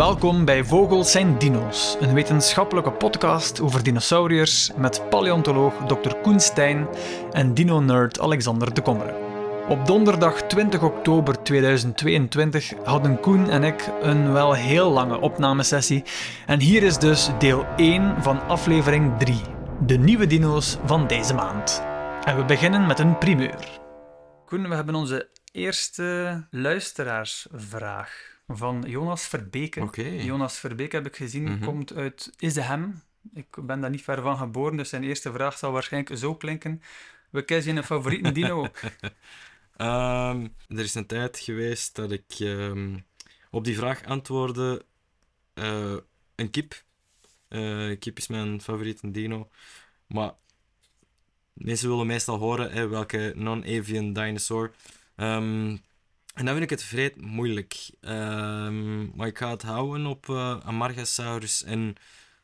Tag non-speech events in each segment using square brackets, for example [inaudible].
Welkom bij Vogels zijn Dino's, een wetenschappelijke podcast over dinosauriërs met paleontoloog Dr. Koen Stijn en dino-nerd Alexander de Kommere. Op donderdag 20 oktober 2022 hadden Koen en ik een wel heel lange opnamesessie en hier is dus deel 1 van aflevering 3, de nieuwe dino's van deze maand. En we beginnen met een primeur. Koen, we hebben onze eerste luisteraarsvraag van Jonas Verbeke. Jonas Verbeke heb ik gezien, Mhm. komt uit Izehem. Ik ben daar niet ver van geboren, dus zijn eerste vraag zal waarschijnlijk zo klinken. We kiezen een favoriete [laughs] dino. Ehm, er is een tijd geweest dat ik ehm, op die vraag antwoordde: eh, een kip. Eh, kip is mijn favoriete dino. Maar mensen willen meestal horen hè, welke non-avian dinosaur. Ehm, en dan vind ik het vreed moeilijk. Ehm, maar ik ga het houden op eh, Amargasaurus. En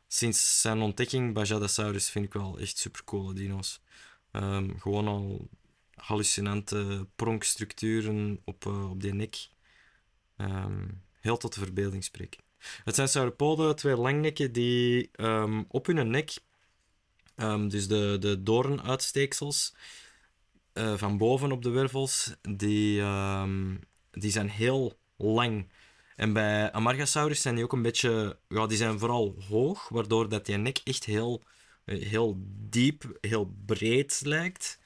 sinds zijn ontdekking, Bajadasaurus, vind ik wel echt supercoole dino's. Ehm, gewoon al hallucinante pronkstructuren op, eh, op die nek. Ehm, heel tot de verbeelding spreken. Het zijn sauropoden, twee langnekken die op hun nek, dus de, de doornuitsteeksels eh, van boven op de wervels, die, ehm, die zijn heel lang. En bij Amargasaurus zijn die ook een beetje, ja, die zijn vooral hoog, waardoor dat die nek echt heel, eh, heel diep, heel breed lijkt.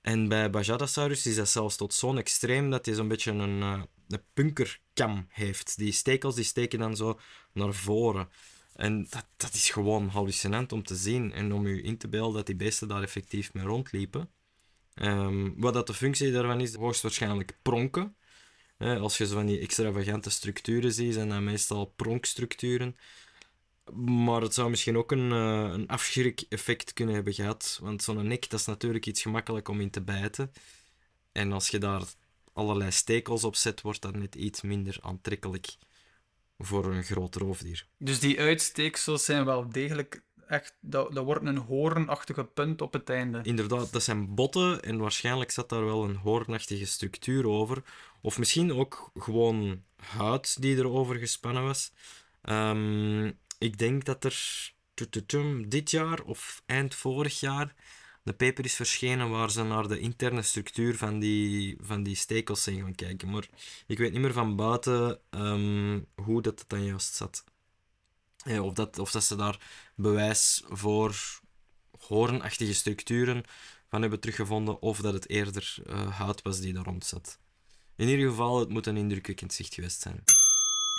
En bij Bajadasaurus is dat zelfs tot zo'n extreem dat hij zo'n beetje een, eh, een punkerkam heeft. Die stekels die steken dan zo naar voren. En dat, dat is gewoon hallucinant om te zien en om je in te beelden dat die beesten daar effectief mee rondliepen. Ehm, wat dat de functie daarvan is, hoogstwaarschijnlijk pronken. Als je zo van die extravagante structuren ziet, zijn dat meestal pronkstructuren. Maar het zou misschien ook een, eh, een afschrik-effect kunnen hebben gehad. Want zo'n nek, dat is natuurlijk iets gemakkelijk om in te bijten. En als je daar allerlei stekels op zet, wordt dat net iets minder aantrekkelijk voor een groot roofdier. Dus die uitsteeksels zijn wel degelijk echt... Dat, dat wordt een hoornachtige punt op het einde. Inderdaad, dat zijn botten en waarschijnlijk zat daar wel een hoornachtige structuur over. Of misschien ook gewoon huid die erover gespannen was. Ehm, ik denk dat er dit jaar of eind vorig jaar de paper is verschenen waar ze naar de interne structuur van die, van die stekels zijn gaan kijken. Maar ik weet niet meer van buiten ehm, hoe dat het dan juist zat. Eh, of, dat, of dat ze daar bewijs voor hoornachtige structuren van hebben teruggevonden, of dat het eerder eh, hout was die daar rond zat. In ieder geval, het moet een indrukwekkend zicht geweest zijn.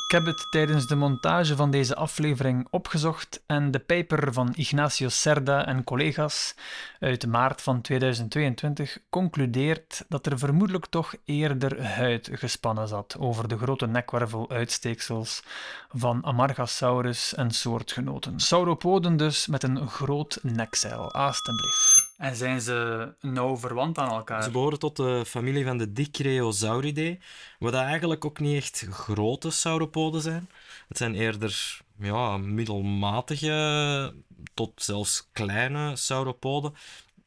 Ik heb het tijdens de montage van deze aflevering opgezocht en de paper van Ignacio Cerda en collega's uit maart van 2022 concludeert dat er vermoedelijk toch eerder huid gespannen zat over de grote nekwerveluitsteeksels van Amargasaurus en soortgenoten. Sauropoden dus met een groot nekzeil, alstublieft. En zijn ze nauw verwant aan elkaar? Ze behoren tot de familie van de Dicreosauridae, wat eigenlijk ook niet echt grote sauropoden zijn. Het zijn eerder ja, middelmatige tot zelfs kleine sauropoden.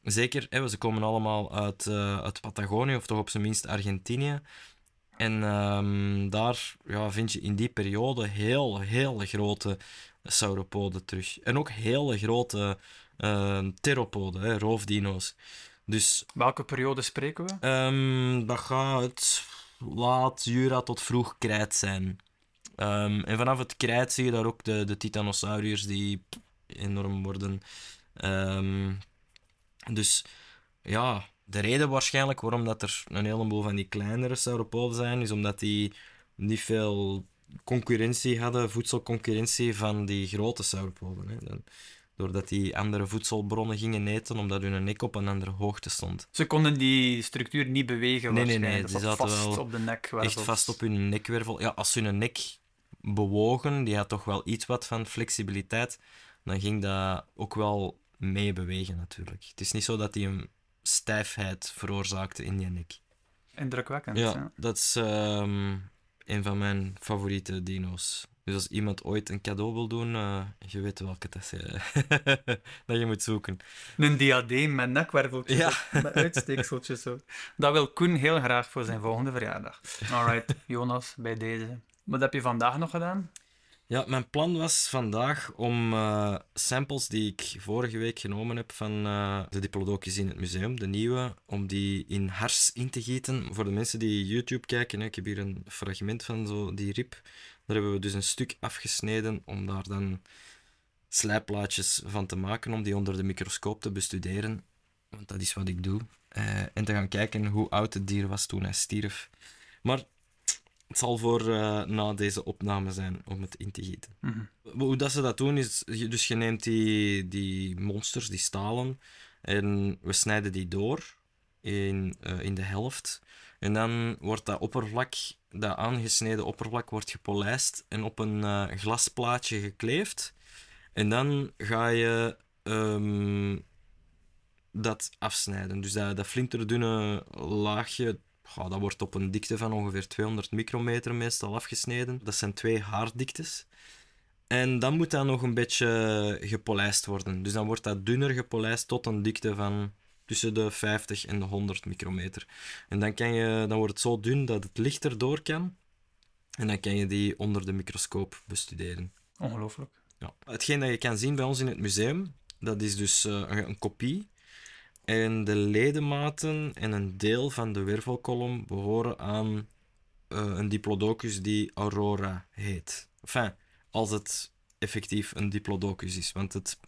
Zeker, hè, ze komen allemaal uit, eh, uit Patagonië, of toch op zijn minst Argentinië. En ehm, daar ja, vind je in die periode heel, heel grote sauropoden terug. En ook hele grote uh, theropoden, hè, roofdino's. Dus Welke periode spreken we? Ehm, dat gaat laat Jura tot vroeg krijt zijn. Ehm, en vanaf het krijt zie je daar ook de, de titanosauriërs die enorm worden. Ehm, dus ja, de reden waarschijnlijk waarom dat er een heleboel van die kleinere sauropoden zijn, is omdat die niet veel concurrentie hadden, voedselconcurrentie van die grote sauropoden. Hè. Dan, doordat die andere voedselbronnen gingen eten, omdat hun nek op een andere hoogte stond. Ze konden die structuur niet bewegen Nee, nee, nee, zat zaten vast wel op de nek. Echt vast op hun nekwervel. Ja, als hun nek bewogen, die had toch wel iets wat van flexibiliteit, dan ging dat ook wel meebewegen natuurlijk. Het is niet zo dat die een stijfheid veroorzaakte in die nek. Indrukwekkend. Ja, Ja. dat is ehm, een van mijn favoriete dino's. Dus als iemand ooit een cadeau wil doen, eh, je weet welke dat, je, [laughs] dat je moet zoeken. Een diadeem met nekwerveltjes, Ja. op, met uitsteekseltjes. Zo. Dat wil Koen heel graag voor zijn volgende verjaardag. Alright, Jonas, bij deze. Wat heb je vandaag nog gedaan? Ja, mijn plan was vandaag om eh, samples die ik vorige week genomen heb van uh, de Diplodocus in het museum, de nieuwe, om die in hars in te gieten. Voor de mensen die YouTube kijken, hè, ik heb hier een fragment van zo die rib. Daar hebben we dus een stuk afgesneden om daar dan slijplaatjes van te maken, om die onder de microscoop te bestuderen. Want dat is wat ik doe. Uh, en te gaan kijken hoe oud het dier was toen hij stierf. Maar het zal voor uh, na deze opname zijn om het in te gieten. Mm Hoe dat ze dat doen is, dus je neemt die, die monsters, die stalen, en we snijden die door in, uh, in de helft. En dan wordt dat oppervlak, dat aangesneden oppervlak, wordt gepolijst en op een uh, glasplaatje gekleefd. En dan ga je um, dat afsnijden. Dus dat, dat flinterdunne laagje, dat wordt op een dikte van ongeveer 200 micrometer meestal afgesneden. Dat zijn twee haardiktes. En dan moet dat nog een beetje gepolijst worden. Dus dan wordt dat dunner gepolijst tot een dikte van tussen de 50 en de 100 micrometer. En dan, kan je, dan wordt het zo dun dat het licht erdoor kan. En dan kan je die onder de microscoop bestuderen. Ongelooflijk. Ja. Hetgeen dat je kan zien bij ons in het museum, dat is dus een, een kopie en de ledematen en een deel van de wervelkolom behoren aan uh, een diplodocus die Aurora heet. Enfin, als het effectief een diplodocus is, want het,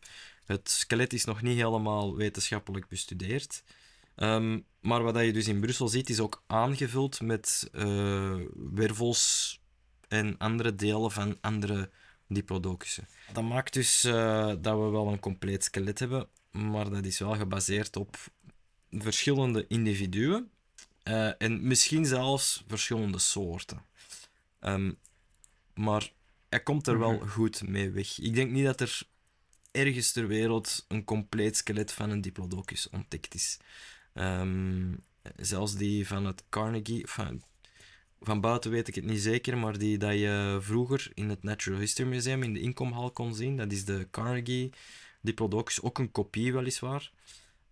het skelet is nog niet helemaal wetenschappelijk bestudeerd. Um, maar wat je dus in Brussel ziet, is ook aangevuld met uh, wervels en andere delen van andere diplodocussen. Dat maakt dus uh, dat we wel een compleet skelet hebben, maar dat is wel gebaseerd op verschillende individuen uh, en misschien zelfs verschillende soorten. Um, maar hij komt er wel -hmm. goed mee weg. Ik denk niet dat er ergens ter wereld een compleet skelet van een diplodocus ontdekt is. Um, zelfs die van het Carnegie, van, van buiten weet ik het niet zeker, maar die dat je vroeger in het Natural History Museum in de inkomhal kon zien, dat is de Carnegie Diplodocus, ook een kopie weliswaar.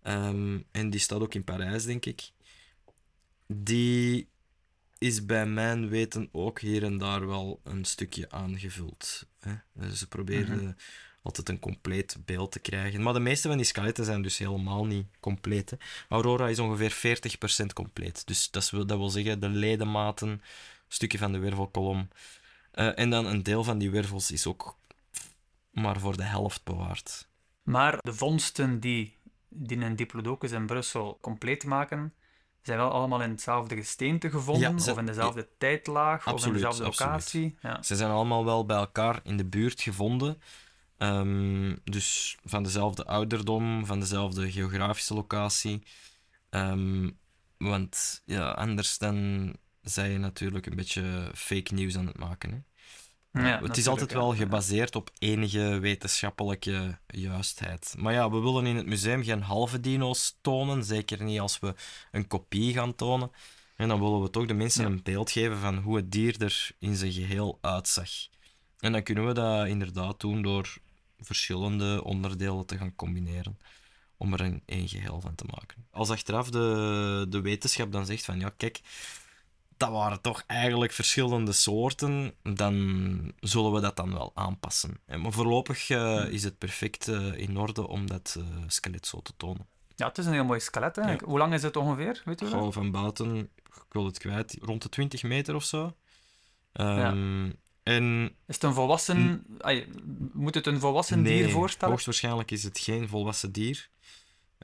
Um, en die staat ook in Parijs, denk ik. Die is bij mijn weten ook hier en daar wel een stukje aangevuld. Hè? Dus ze probeerden mm -hmm. altijd een compleet beeld te krijgen. Maar de meeste van die skeletten zijn dus helemaal niet compleet. Hè? Aurora is ongeveer 40% compleet. Dus dat, is, dat wil zeggen, de ledematen, een stukje van de wervelkolom. Uh, en dan een deel van die wervels is ook maar voor de helft bewaard. Maar de vondsten die, die een diplodocus in Brussel compleet maken, zijn wel allemaal in hetzelfde gesteente gevonden, ja, ze, of in dezelfde ja, tijdlaag, absoluut, of in dezelfde locatie. Ja. Ze zijn allemaal wel bij elkaar in de buurt gevonden. Um, dus van dezelfde ouderdom, van dezelfde geografische locatie. Um, want ja, anders dan zijn je natuurlijk een beetje fake nieuws aan het maken. Hè? Ja, het is altijd wel gebaseerd op enige wetenschappelijke juistheid. Maar ja, we willen in het museum geen halve dino's tonen, zeker niet als we een kopie gaan tonen. En dan willen we toch de mensen ja. een beeld geven van hoe het dier er in zijn geheel uitzag. En dan kunnen we dat inderdaad doen door verschillende onderdelen te gaan combineren. Om er een één geheel van te maken. Als achteraf de, de wetenschap dan zegt van ja, kijk, dat waren toch eigenlijk verschillende soorten, dan zullen we dat dan wel aanpassen. Maar voorlopig uh, is het perfect uh, in orde om dat uh, skelet zo te tonen. Ja, het is een heel mooi skelet. Hè? Ja. Hoe lang is het ongeveer? Weet u Gewoon van buiten, ik wil het kwijt, rond de 20 meter of zo. Um, ja. En... Is het een volwassen... Ay, moet het een volwassen nee, dier voorstellen? hoogstwaarschijnlijk is het geen volwassen dier.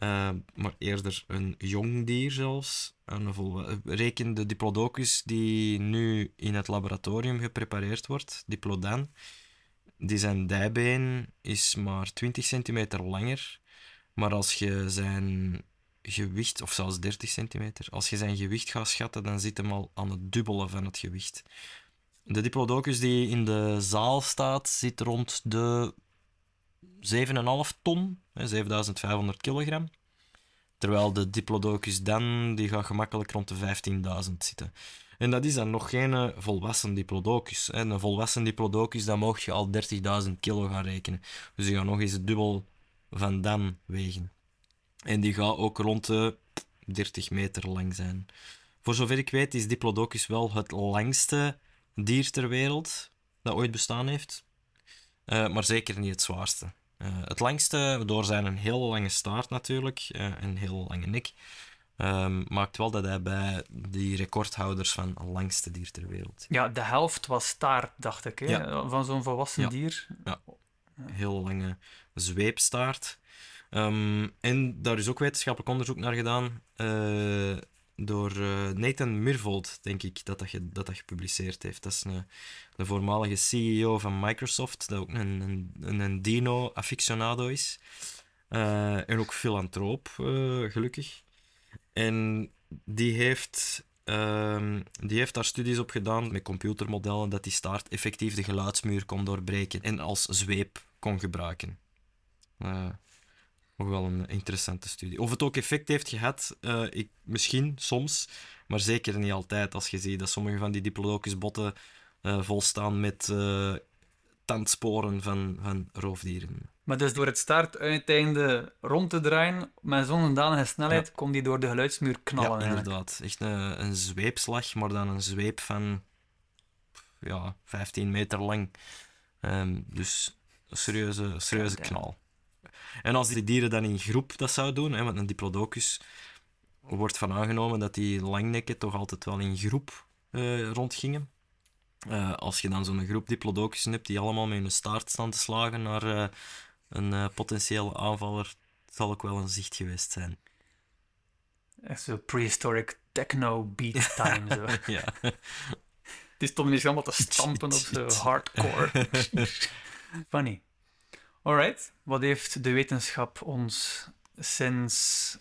Uh, maar eerder een jong dier zelfs. Een vol... Reken de Diplodocus die nu in het laboratorium geprepareerd wordt, Diplodan. Die zijn dijbeen is maar 20 centimeter langer. Maar als je zijn gewicht, of zelfs 30 centimeter, als je zijn gewicht gaat schatten, dan zit hem al aan het dubbele van het gewicht. De Diplodocus die in de zaal staat, zit rond de 7,5 ton, 7500 kilogram. Terwijl de Diplodocus dan, die gaat gemakkelijk rond de 15.000 zitten. En dat is dan nog geen volwassen Diplodocus. Een volwassen Diplodocus, dan mocht je al 30.000 kilo gaan rekenen. Dus die gaat nog eens het dubbel van dan wegen. En die gaat ook rond de 30 meter lang zijn. Voor zover ik weet is Diplodocus wel het langste dier ter wereld dat ooit bestaan heeft. eh, maar zeker niet het zwaarste. Eh, het langste, door zijn een heel lange staart natuurlijk, uh, een heel lange nek, um, maakt wel dat hij bij die recordhouders van langste dier ter wereld. Ja, de helft was staart, dacht ik, hè? Ja. van zo'n volwassen ja. dier. Ja, heel lange zweepstaart. Um, en daar is ook wetenschappelijk onderzoek naar gedaan uh, door uh, Nathan Mirvold, denk ik, dat dat, dat dat gepubliceerd heeft. Dat is een, de voormalige CEO van Microsoft, dat ook een, een, een dino-aficionado is. Uh, en ook filantroop, gelukkig. En die heeft, um, die heeft daar studies op gedaan met computermodellen dat die staart effectief de geluidsmuur kon doorbreken en als zweep kon gebruiken. Nog wel een interessante studie. Of het ook effect heeft gehad, uh, ik, misschien soms, maar zeker niet altijd. Als je ziet dat sommige van die diplodocusbotten uh, volstaan met uh, tandsporen van, van roofdieren. Maar dus door het staartuiteinde rond te draaien, met zo'n danige snelheid, ja. kon die door de geluidsmuur knallen. Ja, inderdaad. Echt een, een zweepslag, maar dan een zweep van ja, 15 meter lang. Um, dus een serieuze, serieuze knal. En als die dieren dan in groep dat zouden doen, hè, want een diplodocus wordt van aangenomen dat die langnekken toch altijd wel in groep uh, rondgingen. Uh, als je dan zo'n groep diplodocussen hebt die allemaal met hun staart staan te slagen naar uh, een potentiële aanvaller, zal ook wel een zicht geweest zijn. Echt zo prehistoric techno beat [laughs] time. Zo. ja. Het is toch niet allemaal te stampen op [laughs] zo hardcore. [laughs] Funny. Alright, wat heeft de wetenschap ons sinds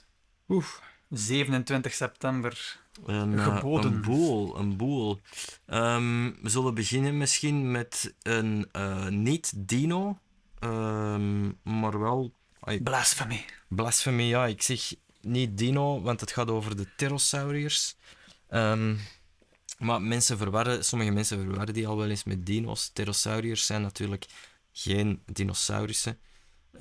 oef, 27 september een, geboden? een boel, een boel. Um, we zullen beginnen misschien met een uh, niet-dino, um, maar wel... Blasphemy. Blasphemy, ja. Ik zeg niet dino, want het gaat over de pterosauriërs. Um, maar mensen verwarren, sommige mensen verwarren die al wel eens met dino's. Pterosauriërs zijn natuurlijk geen dinosaurussen.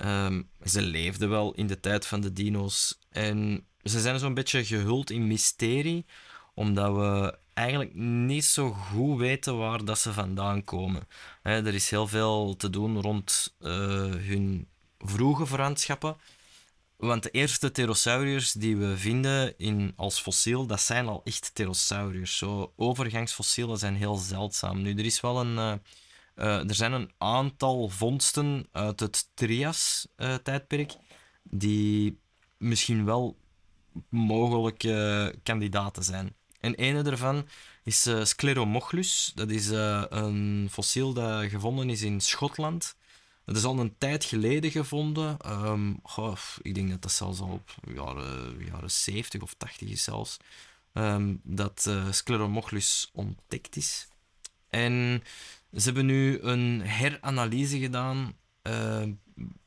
Um, ze leefden wel in de tijd van de dino's. En ze zijn zo'n beetje gehuld in mysterie, omdat we eigenlijk niet zo goed weten waar dat ze vandaan komen. er is heel veel te doen rond uh, hun vroege verwantschappen. Want de eerste pterosauriërs die we vinden in, als fossiel, dat zijn al echt pterosauriërs. Zo, overgangsfossielen zijn heel zeldzaam. Nu, er is wel een... Uh, er zijn een aantal vondsten uit het Trias-tijdperk uh, die misschien wel mogelijke kandidaten zijn. En een daarvan is uh, Scleromochlus. Dat is een fossiel dat gevonden is in Schotland. Dat is al een tijd geleden gevonden. Goh, ik denk dat dat zelfs al op jaren, jaren 70 of 80 is zelfs. Um, dat Scleromochlus ontdekt is. En ze hebben nu een heranalyse gedaan uh,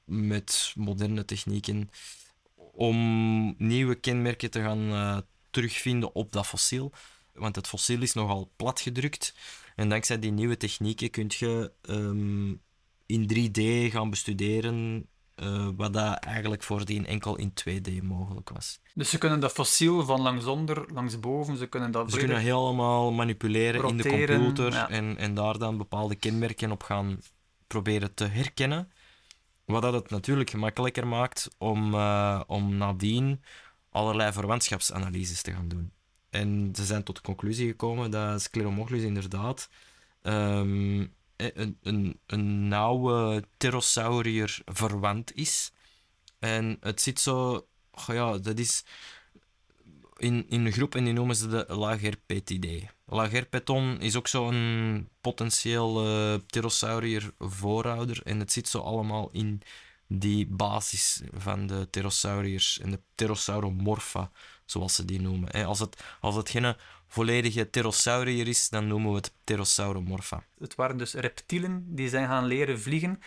met moderne technieken om nieuwe kenmerken te gaan uh, terugvinden op dat fossiel. Want het fossiel is nogal platgedrukt. En dankzij die nieuwe technieken kun je um, in 3D gaan bestuderen uh, wat dat eigenlijk voordien enkel in 2D mogelijk was. Dus ze kunnen dat fossiel van langsonder, langsboven, ze kunnen dat Ze kunnen helemaal manipuleren roteren, in de computer ja. en, en daar dan bepaalde kenmerken op gaan proberen te herkennen. Wat dat het natuurlijk gemakkelijker maakt om, uh, om nadien allerlei verwantschapsanalyses te gaan doen. En ze zijn tot de conclusie gekomen dat Scleromochlus inderdaad um, een, een, een nauwe pterosaurier verwant is. En het zit zo... Ja, dat is in, in een groep en die noemen ze de Lagerpetidae. Lagerpeton is ook zo'n potentieel uh, pterosaurier voorouder en het zit zo allemaal in die basis van de pterosauriërs en de pterosauromorpha, zoals ze die noemen. Als het, als het geen volledige pterosaurier is, dan noemen we het pterosauromorpha. Het waren dus reptielen die zijn gaan leren vliegen.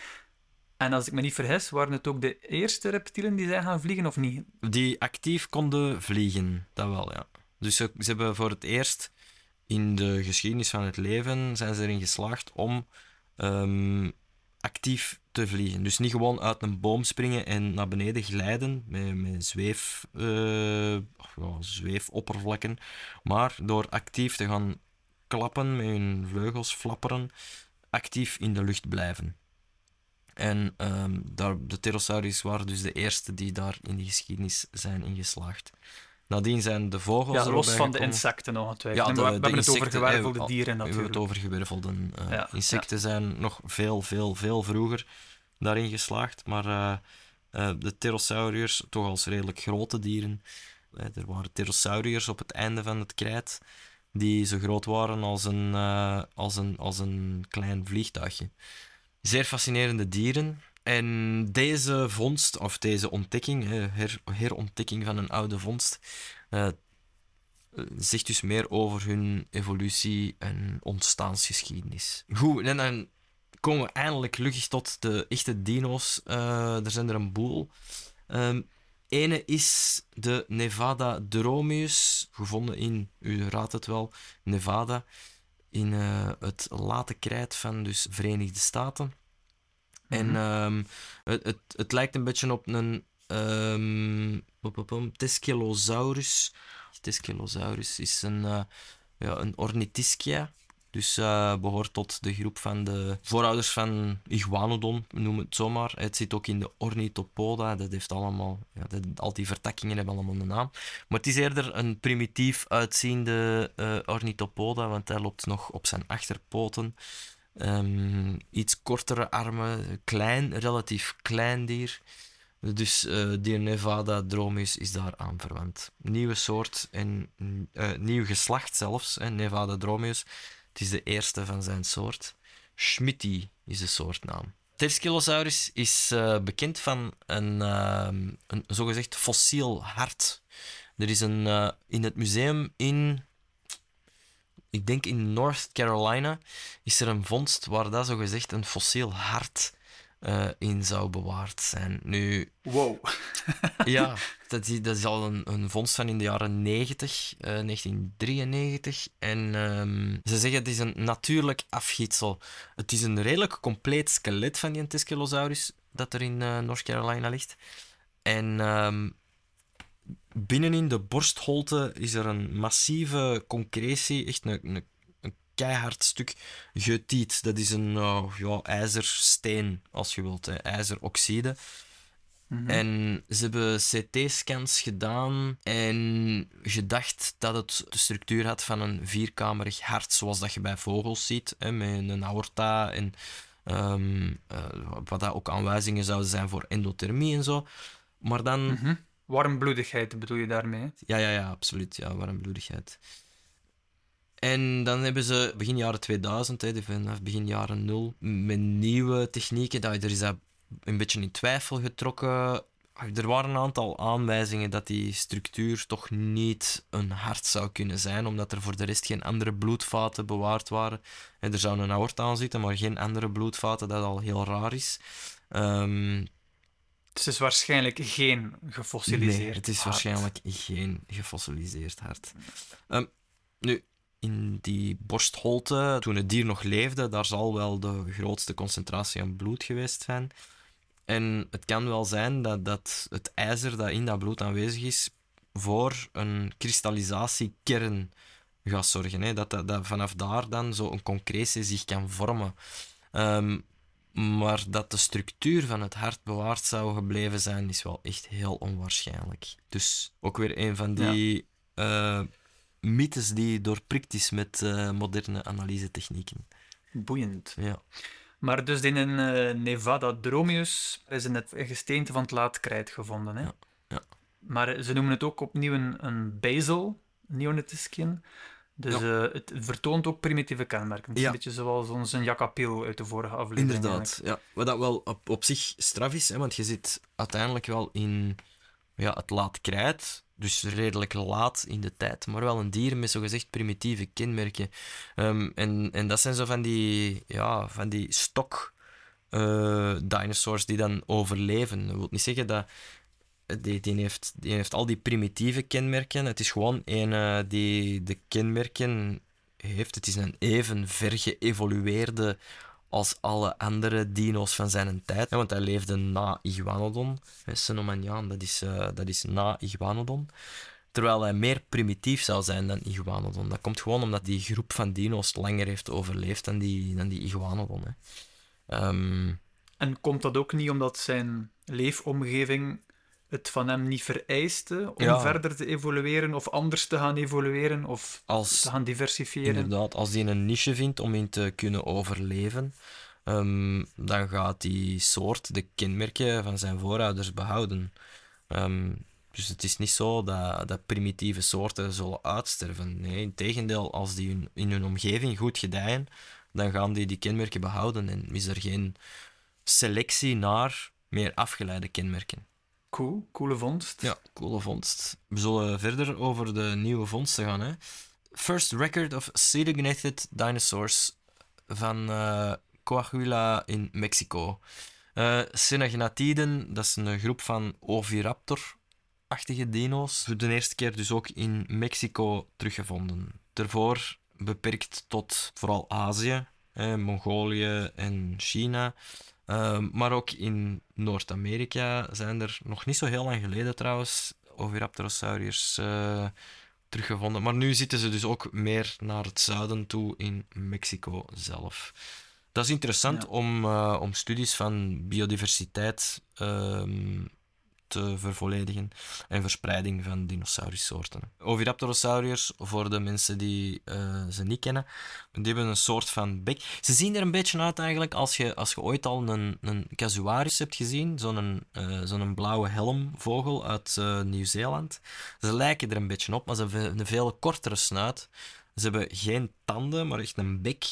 En als ik me niet vergis, waren het ook de eerste reptielen die zijn gaan vliegen, of niet? Die actief konden vliegen, dat wel, ja. Dus ze, ze hebben voor het eerst in de geschiedenis van het leven zijn ze erin geslaagd om um, actief te vliegen. Dus niet gewoon uit een boom springen en naar beneden glijden met, met zweef, ja, zweefoppervlakken, maar door actief te gaan klappen met hun vleugels, flapperen, actief in de lucht blijven. En ehm, daar, de pterosauriërs waren dus de eerste die daar in de geschiedenis zijn ingeslaagd. Nadien zijn de vogels Ja, los van de insecten nog het Ja, we, de- we de hebben het over insecten, gewervelde eh, dieren We hebben natuurlijk. het over gewervelde eh, Ja, insecten zijn nog veel, veel, veel vroeger daarin geslaagd. Maar eh, eh, de pterosauriërs, toch als redelijk grote dieren. eh, er waren pterosauriërs op het einde van het krijt die zo groot waren als een, eh, als een, als een klein vliegtuigje. Zeer fascinerende dieren. En deze vondst, of deze ontdekking, her, herontdekking van een oude vondst, eh, zegt dus meer over hun evolutie en ontstaansgeschiedenis. Goed, en dan komen we eindelijk gelukkig tot de echte dino's. Eh, er zijn er een boel. Ehm ene is de Nevada dromeus, gevonden in, u raadt het wel, Nevada, in eh, het late krijt van dus Verenigde Staten. En Mhm. ehm, het, het, het lijkt een beetje op een pom, Teskelosaurus. Teskelosaurus is een, eh, ja, een ornithischia. Dus eh, behoort tot de groep van de voorouders van Iguanodon, noem het zomaar. Het zit ook in de Ornithopoda. Dat heeft allemaal, ja, dat, al die vertakkingen hebben allemaal een naam. Maar het is eerder een primitief uitziende eh, Ornithopoda, want hij loopt nog op zijn achterpoten. Ehm, iets kortere armen, klein, relatief klein dier. Dus eh die Nevada dromeus is daaraan verwant. Nieuwe soort en eh, nieuw geslacht zelfs, hè, Nevada dromeus. Het is de eerste van zijn soort. Schmitty is de soortnaam. Terskelosaurus is eh, bekend van een, ehm, een zogezegd fossiel hart. Er is een, in het museum in, ik denk in North Carolina, is er een vondst waar dat zogezegd een fossiel hart eh, in zou bewaard zijn. Nu, Wow. [laughs] ja, dat is, dat is al een, een vondst van in de jaren 90, eh, 1993. En ehm, ze zeggen het is een natuurlijk afgietsel. Het is een redelijk compleet skelet van die Teskelosaurus dat er in eh, North Carolina ligt. En ehm, binnenin de borstholte is er een massieve concretie, echt een, een, een keihard stuk geutiet. Dat is een eh, ja, ijzersteen, als je wilt, hè, ijzeroxide. Mhm. En ze hebben CT-scans gedaan en gedacht dat het de structuur had van een vierkamerig hart, zoals dat je bij vogels ziet, hè, met een aorta en ehm, eh, wat dat ook aanwijzingen zouden zijn voor endothermie en zo. Maar dan, Mhm. Warmbloedigheid bedoel je daarmee? ja, ja, ja, absoluut, ja, warmbloedigheid. En dan hebben ze begin jaren 2000, hè, vanaf begin jaren 0, met nieuwe technieken, dat, er is dat een beetje in twijfel getrokken. Er waren een aantal aanwijzingen dat die structuur toch niet een hart zou kunnen zijn, omdat er voor de rest geen andere bloedvaten bewaard waren. En er zou een aorta aan zitten, maar geen andere bloedvaten, dat al heel raar is. Ehm, Dus het is waarschijnlijk geen gefossiliseerd Nee, het is hart. waarschijnlijk geen gefossiliseerd hart. Ehm, nu, in die borstholte, toen het dier nog leefde, daar zal wel de grootste concentratie aan bloed geweest zijn. En het kan wel zijn dat, dat het ijzer dat in dat bloed aanwezig is, voor een kristallisatiekern gaat zorgen. Hè? Dat, dat, dat vanaf daar dan zo een concretie zich kan vormen. Ehm, maar dat de structuur van het hart bewaard zou gebleven zijn, is wel echt heel onwaarschijnlijk. Dus ook weer een van die eh, mythes die doorprikt is met eh, moderne analysetechnieken. Boeiend. Ja. Maar dus in een eh, Nevada dromeus is in het gesteente van het laatkrijt gevonden. Hè? Ja, ja. Maar ze noemen het ook opnieuw een, een basal neonatiscien. Dus eh, het vertoont ook primitieve kenmerken. Het is Ja. een beetje zoals onze jacapil uit de vorige aflevering. Inderdaad, ja. Wat dat wel op, op zich straf is, hè, want je zit uiteindelijk wel in ja, het laat krijt, dus redelijk laat in de tijd, maar wel een dier met zogezegd primitieve kenmerken. Ehm, en, en dat zijn zo van die, ja, van die stok eh, dinosaurs die dan overleven. Dat wil niet zeggen dat die, die, heeft, die heeft al die primitieve kenmerken. Het is gewoon een eh, die de kenmerken heeft. Het is een even ver geëvolueerde als alle andere dino's van zijn tijd. Want hij leefde na Iguanodon. Cenomaniaan, dat is, eh, dat is na Iguanodon. Terwijl hij meer primitief zou zijn dan Iguanodon. Dat komt gewoon omdat die groep van dino's langer heeft overleefd dan die, dan die Iguanodon. Hè. Ehm, En komt dat ook niet omdat zijn leefomgeving het van hem niet vereiste om Ja. verder te evolueren of anders te gaan evolueren of Als, te gaan diversifiëren? inderdaad, als die een niche vindt om in te kunnen overleven, ehm, dan gaat die soort de kenmerken van zijn voorouders behouden. Ehm, dus het is niet zo dat, dat primitieve soorten zullen uitsterven. Nee, integendeel, als die hun- in hun omgeving goed gedijen, dan gaan die die kenmerken behouden en is er geen selectie naar meer afgeleide kenmerken. Cool, coole vondst. Ja, coole vondst. We zullen verder over de nieuwe vondsten gaan. Hè. First record of pseudognathid dinosaurs van eh, Coahuila in Mexico. Synagnatiden, dat is een groep van Oviraptor-achtige dino's. Voor de eerste keer dus ook in Mexico teruggevonden. Daarvoor beperkt tot vooral Azië, Mongolië en China. Ehm, maar ook in Noord-Amerika zijn er nog niet zo heel lang geleden trouwens Oviraptorosauriërs eh, teruggevonden. Maar nu zitten ze dus ook meer naar het zuiden toe in Mexico zelf. Dat is interessant Ja. om, eh, om studies van biodiversiteit ehm, vervolledigen en verspreiding van dinosaurussoorten. Oviraptorosauriërs, voor de mensen die eh, ze niet kennen, die hebben een soort van bek. Ze zien er een beetje uit eigenlijk als je, als je ooit al een, een casuaris hebt gezien, zo'n eh, zo'n blauwe helmvogel uit eh, Nieuw-Zeeland. Ze lijken er een beetje op, maar ze hebben een veel kortere snuit. Ze hebben geen tanden, maar echt een bek.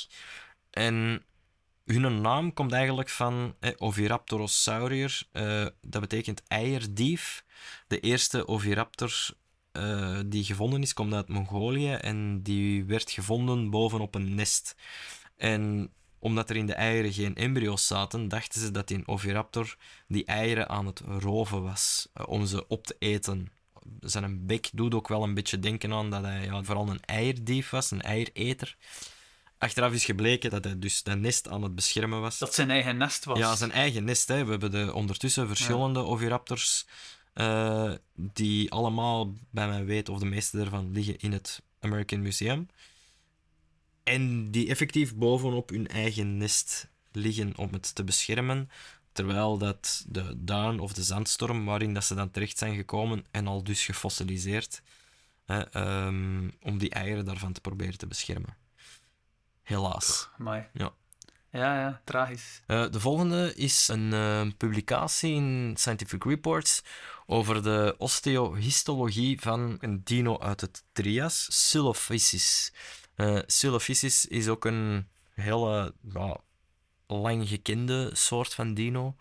En hun naam komt eigenlijk van eh, Oviraptorosaurier. dat betekent eierdief. De eerste Oviraptor eh, die gevonden is, komt uit Mongolië en die werd gevonden bovenop een nest. En omdat er in de eieren geen embryo's zaten, dachten ze dat die Oviraptor die eieren aan het roven was eh, om ze op te eten. Zijn bek doet ook wel een beetje denken aan dat hij ja, vooral een eierdief was, een eiereter. Achteraf is gebleken dat hij dus dat nest aan het beschermen was. Dat zijn eigen nest was. Ja, zijn eigen nest. Hè. We hebben de, ondertussen verschillende oviraptors eh, die allemaal, bij mijn weet, of de meeste daarvan, liggen in het American Museum. En die effectief bovenop hun eigen nest liggen om het te beschermen. Terwijl dat de duin of de zandstorm waarin dat ze dan terecht zijn gekomen en al dus gefossiliseerd, hè, ehm, om die eieren daarvan te proberen te beschermen. Helaas. Amai. Ja. Ja, ja, tragisch. Eh, de volgende is een eh, publicatie in Scientific Reports over de osteohistologie van een dino uit het Trias, Sulophysis. Eh Sulophysis is ook een hele ja, lang gekende soort van dino.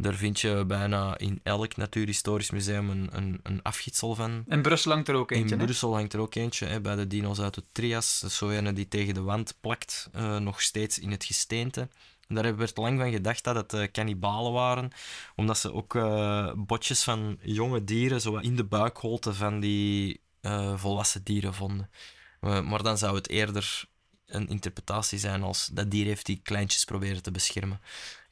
Daar vind je bijna in elk natuurhistorisch museum een, een, een afgietsel van. In Brussel hangt er ook eentje, In hè? Brussel hangt er ook eentje, hè, bij de dino's uit het Trias. Zo ene die tegen de wand plakt, eh, nog steeds in het gesteente. En daar werd lang van gedacht dat het eh, kannibalen waren, omdat ze ook eh, botjes van jonge dieren zo in de buikholte van die volwassen dieren vonden. Maar dan zou het eerder een interpretatie zijn als dat dier heeft die kleintjes proberen te beschermen.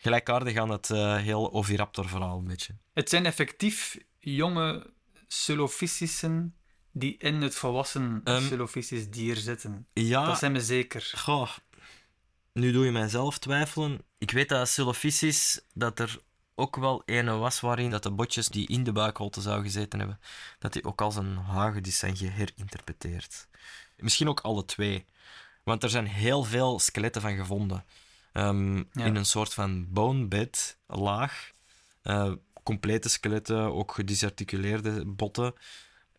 Gelijkaardig aan het eh, heel Oviraptor-verhaal een beetje. Het zijn effectief jonge Sulophysissen die in het volwassen Sulophysis dier zitten. Ja, Dat zijn we zeker. Goh, nu doe je mijzelf twijfelen. Ik weet dat Sulophysis, dat er ook wel ene was waarin dat de botjes die in de buikholte zouden gezeten hebben, dat die ook als een hagedis zijn geherinterpreteerd. Misschien ook alle twee. Want er zijn heel veel skeletten van gevonden. Ehm, Ja. In een soort van bonebed, laag. Eh, complete skeletten, ook gedisarticuleerde botten.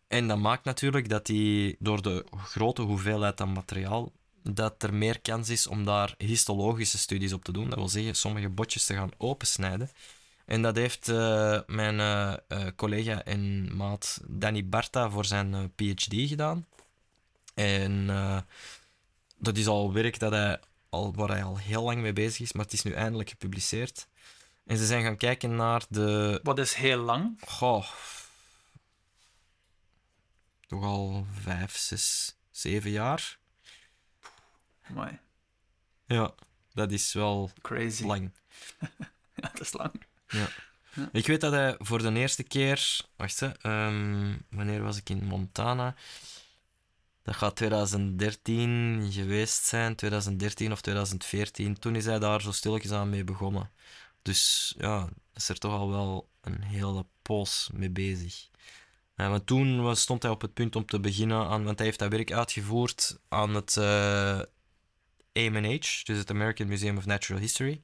En dat maakt natuurlijk dat die, door de grote hoeveelheid aan materiaal, dat er meer kans is om daar histologische studies op te doen. Dat wil zeggen, sommige botjes te gaan opensnijden. En dat heeft eh, mijn eh, collega en maat Danny Barta voor zijn PhD gedaan. En dat is al werk dat hij al, waar hij al heel lang mee bezig is, maar het is nu eindelijk gepubliceerd. En ze zijn gaan kijken naar de Wat is heel lang? Goh. Toch al vijf, zes, zeven jaar. Amai, Ja, dat is wel crazy. lang. [laughs] Ja, dat is lang. Ik weet dat hij voor de eerste keer. Wacht, hè, ehm, wanneer was ik in Montana? Dat gaat 2013 geweest zijn, 2013 of 2014. Toen is hij daar zo stilletjes aan mee begonnen. Dus ja, is er toch al wel een hele poos mee bezig. Want toen was, stond hij op het punt om te beginnen aan, want hij heeft dat werk uitgevoerd aan het uh, AMH, dus het American Museum of Natural History.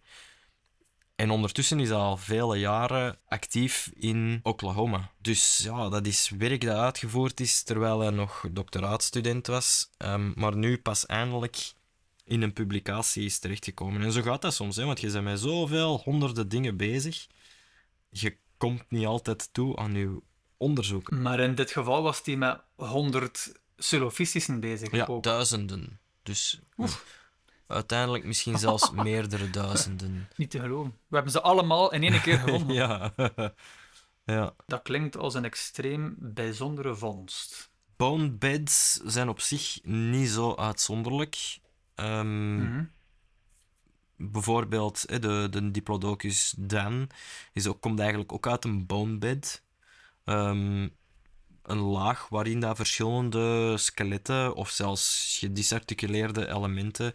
En ondertussen is hij al vele jaren actief in Oklahoma. Dus ja, dat is werk dat uitgevoerd is terwijl hij nog doctoraatstudent was. Um, maar nu pas eindelijk in een publicatie is terechtgekomen. En zo gaat dat soms, hè, want je bent met zoveel honderden dingen bezig. Je komt niet altijd toe aan je onderzoek. Maar in dit geval was hij met honderd sulfisissen bezig. Ja, duizenden. Dus uiteindelijk misschien zelfs [laughs] meerdere duizenden. Niet te geloven. We hebben ze allemaal in één keer gevonden. [laughs] ja. [laughs] ja. Dat klinkt als een extreem bijzondere vondst. Bone beds zijn op zich niet zo uitzonderlijk. Um, mm -hmm. Bijvoorbeeld de, de Diplodocus Dan is ook, komt eigenlijk ook uit een bonebed. Um, een laag waarin daar verschillende skeletten of zelfs gedisarticuleerde elementen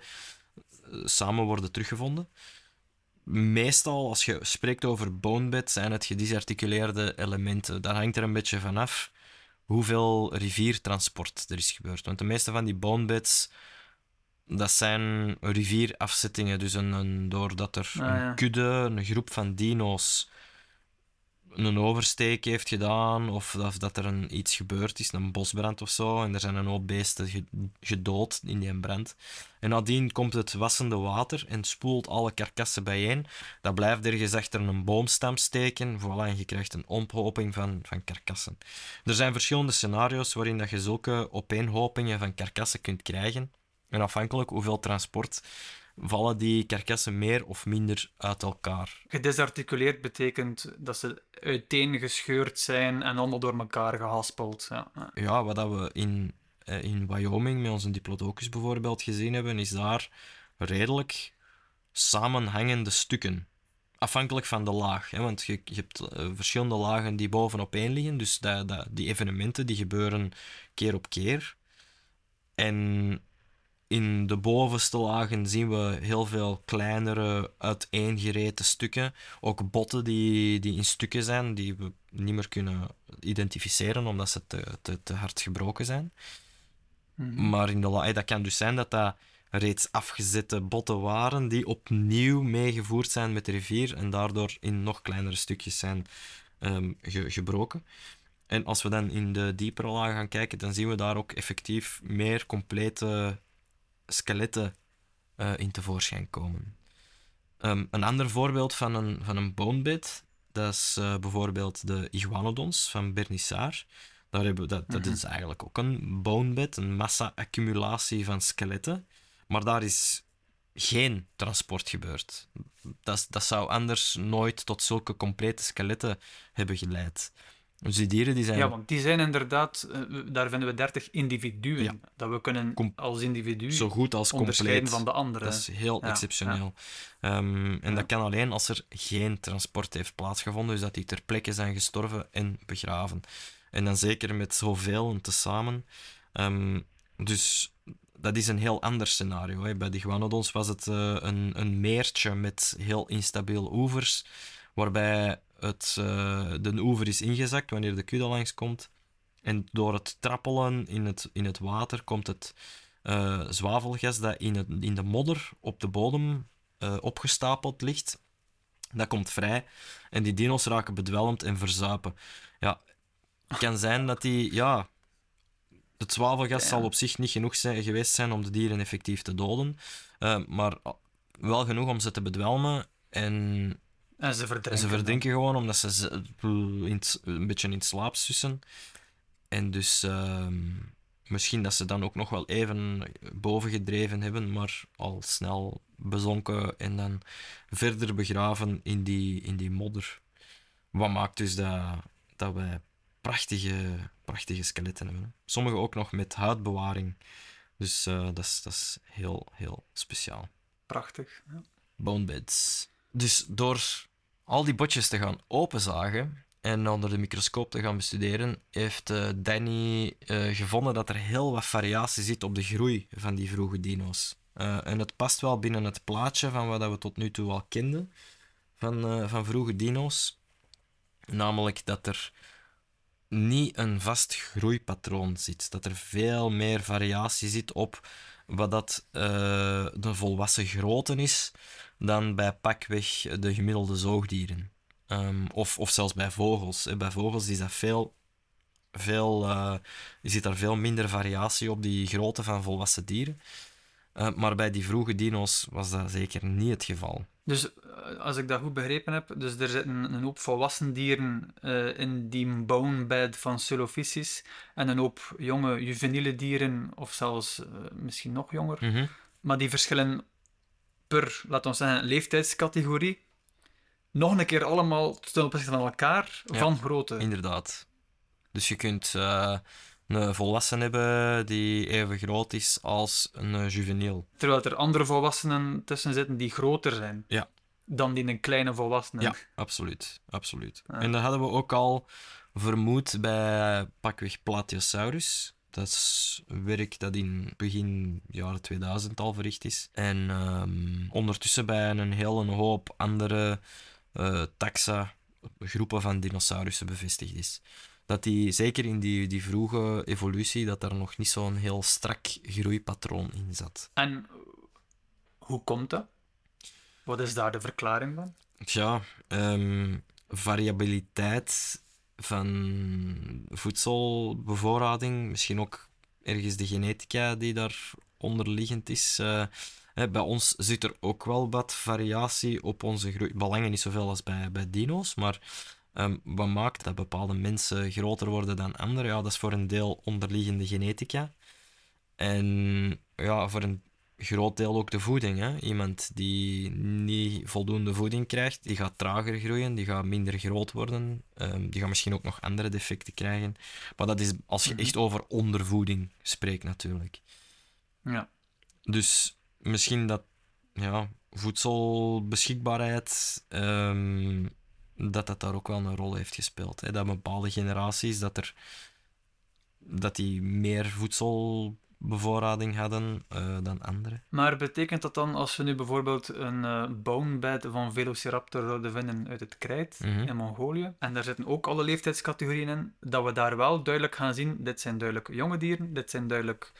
samen worden teruggevonden. Meestal, als je spreekt over bonebed, zijn het gedisarticuleerde elementen. Daar hangt er een beetje vanaf hoeveel riviertransport er is gebeurd. Want de meeste van die bonebeds dat zijn rivierafzettingen. Dus een, een doordat er Ah, ja. een kudde, een groep van dino's een oversteek heeft gedaan, of dat, dat er een, iets gebeurd is, een bosbrand of zo, en er zijn een hoop beesten ge- gedood in die brand. En nadien komt het wassende water en spoelt alle karkassen bijeen. Dat blijft ergens achter een boomstam steken, voilà, en je krijgt een ophoping van, van karkassen. Er zijn verschillende scenario's waarin dat je zulke opeenhopingen van karkassen kunt krijgen. En afhankelijk hoeveel transport vallen die karkassen meer of minder uit elkaar. Gedisarticuleerd betekent dat ze uiteengescheurd zijn en allemaal door elkaar gehaspeld. Ja. wat dat we in, eh, in Wyoming met onze Diplodocus bijvoorbeeld gezien hebben, is daar redelijk samenhangende stukken. Afhankelijk van de laag. Hè? Want je, je hebt eh, verschillende lagen die bovenop één liggen. Dus dat, dat, die evenementen die gebeuren keer op keer. En in de bovenste lagen zien we heel veel kleinere, uiteengereten stukken. Ook botten die, die in stukken zijn, die we niet meer kunnen identificeren omdat ze te, te, te hard gebroken zijn. Mhm. Maar in de dat kan dus zijn dat dat reeds afgezette botten waren die opnieuw meegevoerd zijn met de rivier en daardoor in nog kleinere stukjes zijn ge- gebroken. En als we dan in de diepere laag gaan kijken, dan zien we daar ook effectief meer complete skeletten eh, in tevoorschijn komen. Ehm, een ander voorbeeld van een, van een bonebed, dat is eh, bijvoorbeeld de iguanodons van Bernissar. Daar hebben we, dat, dat Mhm. is eigenlijk ook een bonebed, een massa-accumulatie van skeletten. Maar daar is geen transport gebeurd. Dat, dat zou anders nooit tot zulke complete skeletten hebben geleid. Dus die dieren die zijn Ja, want die zijn inderdaad, eh, daar vinden we 30 individuen. Ja. Dat we kunnen Com- als individu zo goed als onderscheiden compleet. van de andere. Dat is heel Ja, exceptioneel. Ehm, en dat kan alleen als er geen transport heeft plaatsgevonden, dus dat die ter plekke zijn gestorven en begraven. En dan zeker met zoveel tezamen. Ehm dus dat is een heel ander scenario. Hè. Bij de Iguanodons was het eh, een, een meertje met heel instabiel oevers, waarbij het, eh, de oever is ingezakt wanneer de kudde langskomt. En door het trappelen in het, in het water komt het eh, zwavelgas dat in, het, in de modder op de bodem eh, opgestapeld ligt. Dat komt vrij en die dino's raken bedwelmd en verzuipen. Ja, het kan zijn dat die, ja, het zwavelgas Ja. zal op zich niet genoeg zijn, geweest zijn om de dieren effectief te doden, maar wel genoeg om ze te bedwelmen en En ze verdrinken. ze verdrinken gewoon omdat ze in een beetje in slaap sussen. En dus ehm, misschien dat ze dan ook nog wel even boven gedreven hebben, maar al snel bezonken en dan verder begraven in die, in die modder. Wat maakt dus dat, dat wij prachtige, prachtige skeletten hebben. hè. Sommige ook nog met huidbewaring. Dus eh, dat, is, dat is heel, heel speciaal Prachtig. Ja. bonebeds. Dus door al die botjes te gaan openzagen en onder de microscoop te gaan bestuderen, heeft eh, Danny eh, gevonden dat er heel wat variatie zit op de groei van die vroege dino's. Eh, en het past wel binnen het plaatje van wat we tot nu toe al kenden van, van vroege dino's. Namelijk dat er niet een vast groeipatroon zit. Dat er veel meer variatie zit op wat dat de volwassen grootte is dan bij pakweg de gemiddelde zoogdieren. Ehm, of, of zelfs bij vogels. Bij vogels is dat veel, veel, eh, je ziet daar veel minder variatie op die grootte van volwassen dieren. Eh, maar bij die vroege dino's was dat zeker niet het geval. Dus eh, als ik dat goed begrepen heb, dus er zitten een hoop volwassen dieren eh, in die bonebed van Sulophysis en een hoop jonge juveniele dieren, of zelfs misschien nog jonger. Mhm. Maar die verschillen per, laten we zeggen, leeftijdscategorie nog een keer allemaal ten opzichte van elkaar Ja. van grootte. Inderdaad. Dus je kunt eh, een volwassen hebben die even groot is als een juveniel. Terwijl er andere volwassenen tussen zitten die groter zijn Ja. dan die een kleine volwassene. Ja, absoluut. absoluut. Ja. En dat hadden we ook al vermoed bij pakweg Plateosaurus. Dat is werk dat in begin jaren 2000 al verricht is. En ehm, ondertussen bij een hele hoop andere eh, taxa, groepen van dinosaurussen bevestigd is. Dat die, zeker in die, die vroege evolutie, dat daar nog niet zo'n heel strak groeipatroon in zat. En hoe komt dat? Wat is daar de verklaring van? Tja, ehm, variabiliteit van voedselbevoorrading, misschien ook ergens de genetica die daar onderliggend is. eh, hè, bij ons zit er ook wel wat variatie op onze groei. Belangen niet zoveel als bij, bij dino's, maar ehm, wat maakt dat bepaalde mensen groter worden dan anderen? Ja, dat is voor een deel onderliggende genetica. En ja, voor een groot deel ook de voeding. Hè? Iemand die niet voldoende voeding krijgt, die gaat trager groeien, die gaat minder groot worden, ehm, die gaat misschien ook nog andere defecten krijgen. Maar dat is als je Mhm. echt over ondervoeding spreekt natuurlijk. Ja. Dus misschien dat ja, voedselbeschikbaarheid, ehm, dat dat daar ook wel een rol heeft gespeeld. Hè? Dat bepaalde generaties, dat, er, dat die meer voedselbevoorrading hadden eh, dan anderen. Maar betekent dat dan, als we nu bijvoorbeeld een eh bonebed van Velociraptor zouden vinden uit het krijt Mhm. in Mongolië, en daar zitten ook alle leeftijdscategorieën in, dat we daar wel duidelijk gaan zien, dit zijn duidelijk jonge dieren, dit zijn duidelijk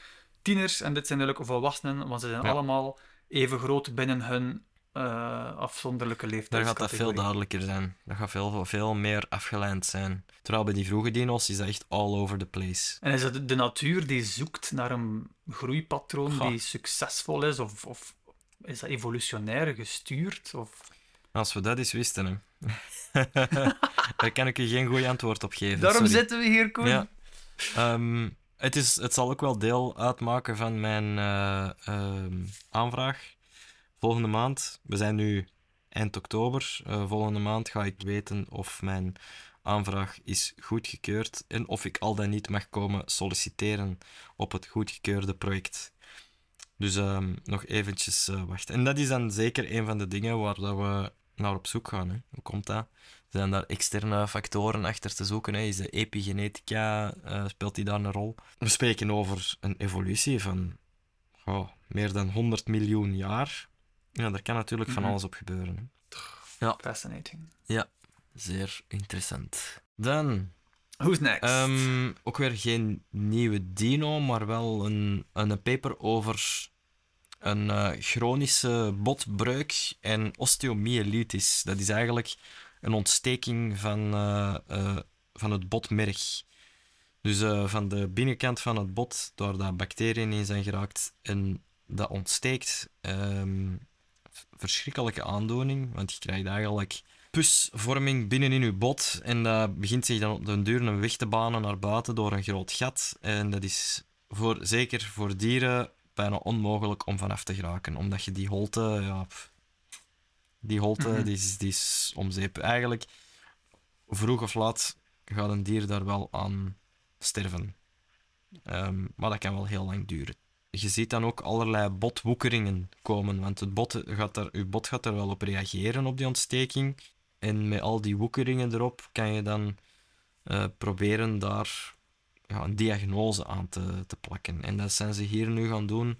tieners en dit zijn duidelijk volwassenen, want ze zijn Ja. allemaal even groot binnen hun eh, afzonderlijke Daar leeftijdscategorie. gaat dat veel duidelijker zijn. Dat gaat veel, veel meer afgeleid zijn. Terwijl bij die vroege dino's is dat echt all over the place. En is het de natuur die zoekt naar een groeipatroon Goh. die succesvol is, of, of is dat evolutionair gestuurd? Of... Als we dat eens wisten, hè. [laughs] daar kan ik je geen goed antwoord op geven. Daarom sorry. zitten we hier, Koen. Ja. Ehm, het, is, het zal ook wel deel uitmaken van mijn eh, ehm, aanvraag. Volgende maand, we zijn nu eind oktober. eh, volgende maand ga ik weten of mijn aanvraag is goedgekeurd en of ik al dan niet mag komen solliciteren op het goedgekeurde project. Dus ehm, nog eventjes eh, wachten. En dat is dan zeker een van de dingen waar dat we naar op zoek gaan. Hè. Hoe komt dat? Zijn daar externe factoren achter te zoeken? Hè? Is de epigenetica, eh, speelt die daar een rol? We spreken over een evolutie van oh, meer dan 100 miljoen jaar. Ja, daar kan natuurlijk van Mhm. alles op gebeuren. Hè. Fascinating. Zeer interessant. Dan, Who's next? ehm, ook weer geen nieuwe dino, maar wel een, een paper over een eh, chronische botbreuk en osteomyelitis. Dat is eigenlijk een ontsteking van, eh, eh, van het botmerg. Dus van de binnenkant van het bot, door bacteriën in zijn geraakt en dat ontsteekt. ehm, verschrikkelijke aandoening, want je krijgt eigenlijk pusvorming binnen in je bot en dat begint zich dan op den duur een weg te banen naar buiten door een groot gat. En dat is voor, zeker voor dieren bijna onmogelijk om vanaf te geraken, omdat je die holte, ja, die holte, Mhm. die, is, die is om zeep. Eigenlijk, vroeg of laat gaat een dier daar wel aan sterven. Ehm, maar dat kan wel heel lang duren. Je ziet dan ook allerlei botwoekeringen komen, want het bot gaat er, je bot gaat er wel op reageren op die ontsteking. En met al die woekeringen erop kan je dan eh, proberen daar ja, een diagnose aan te, te plakken. En dat zijn ze hier nu gaan doen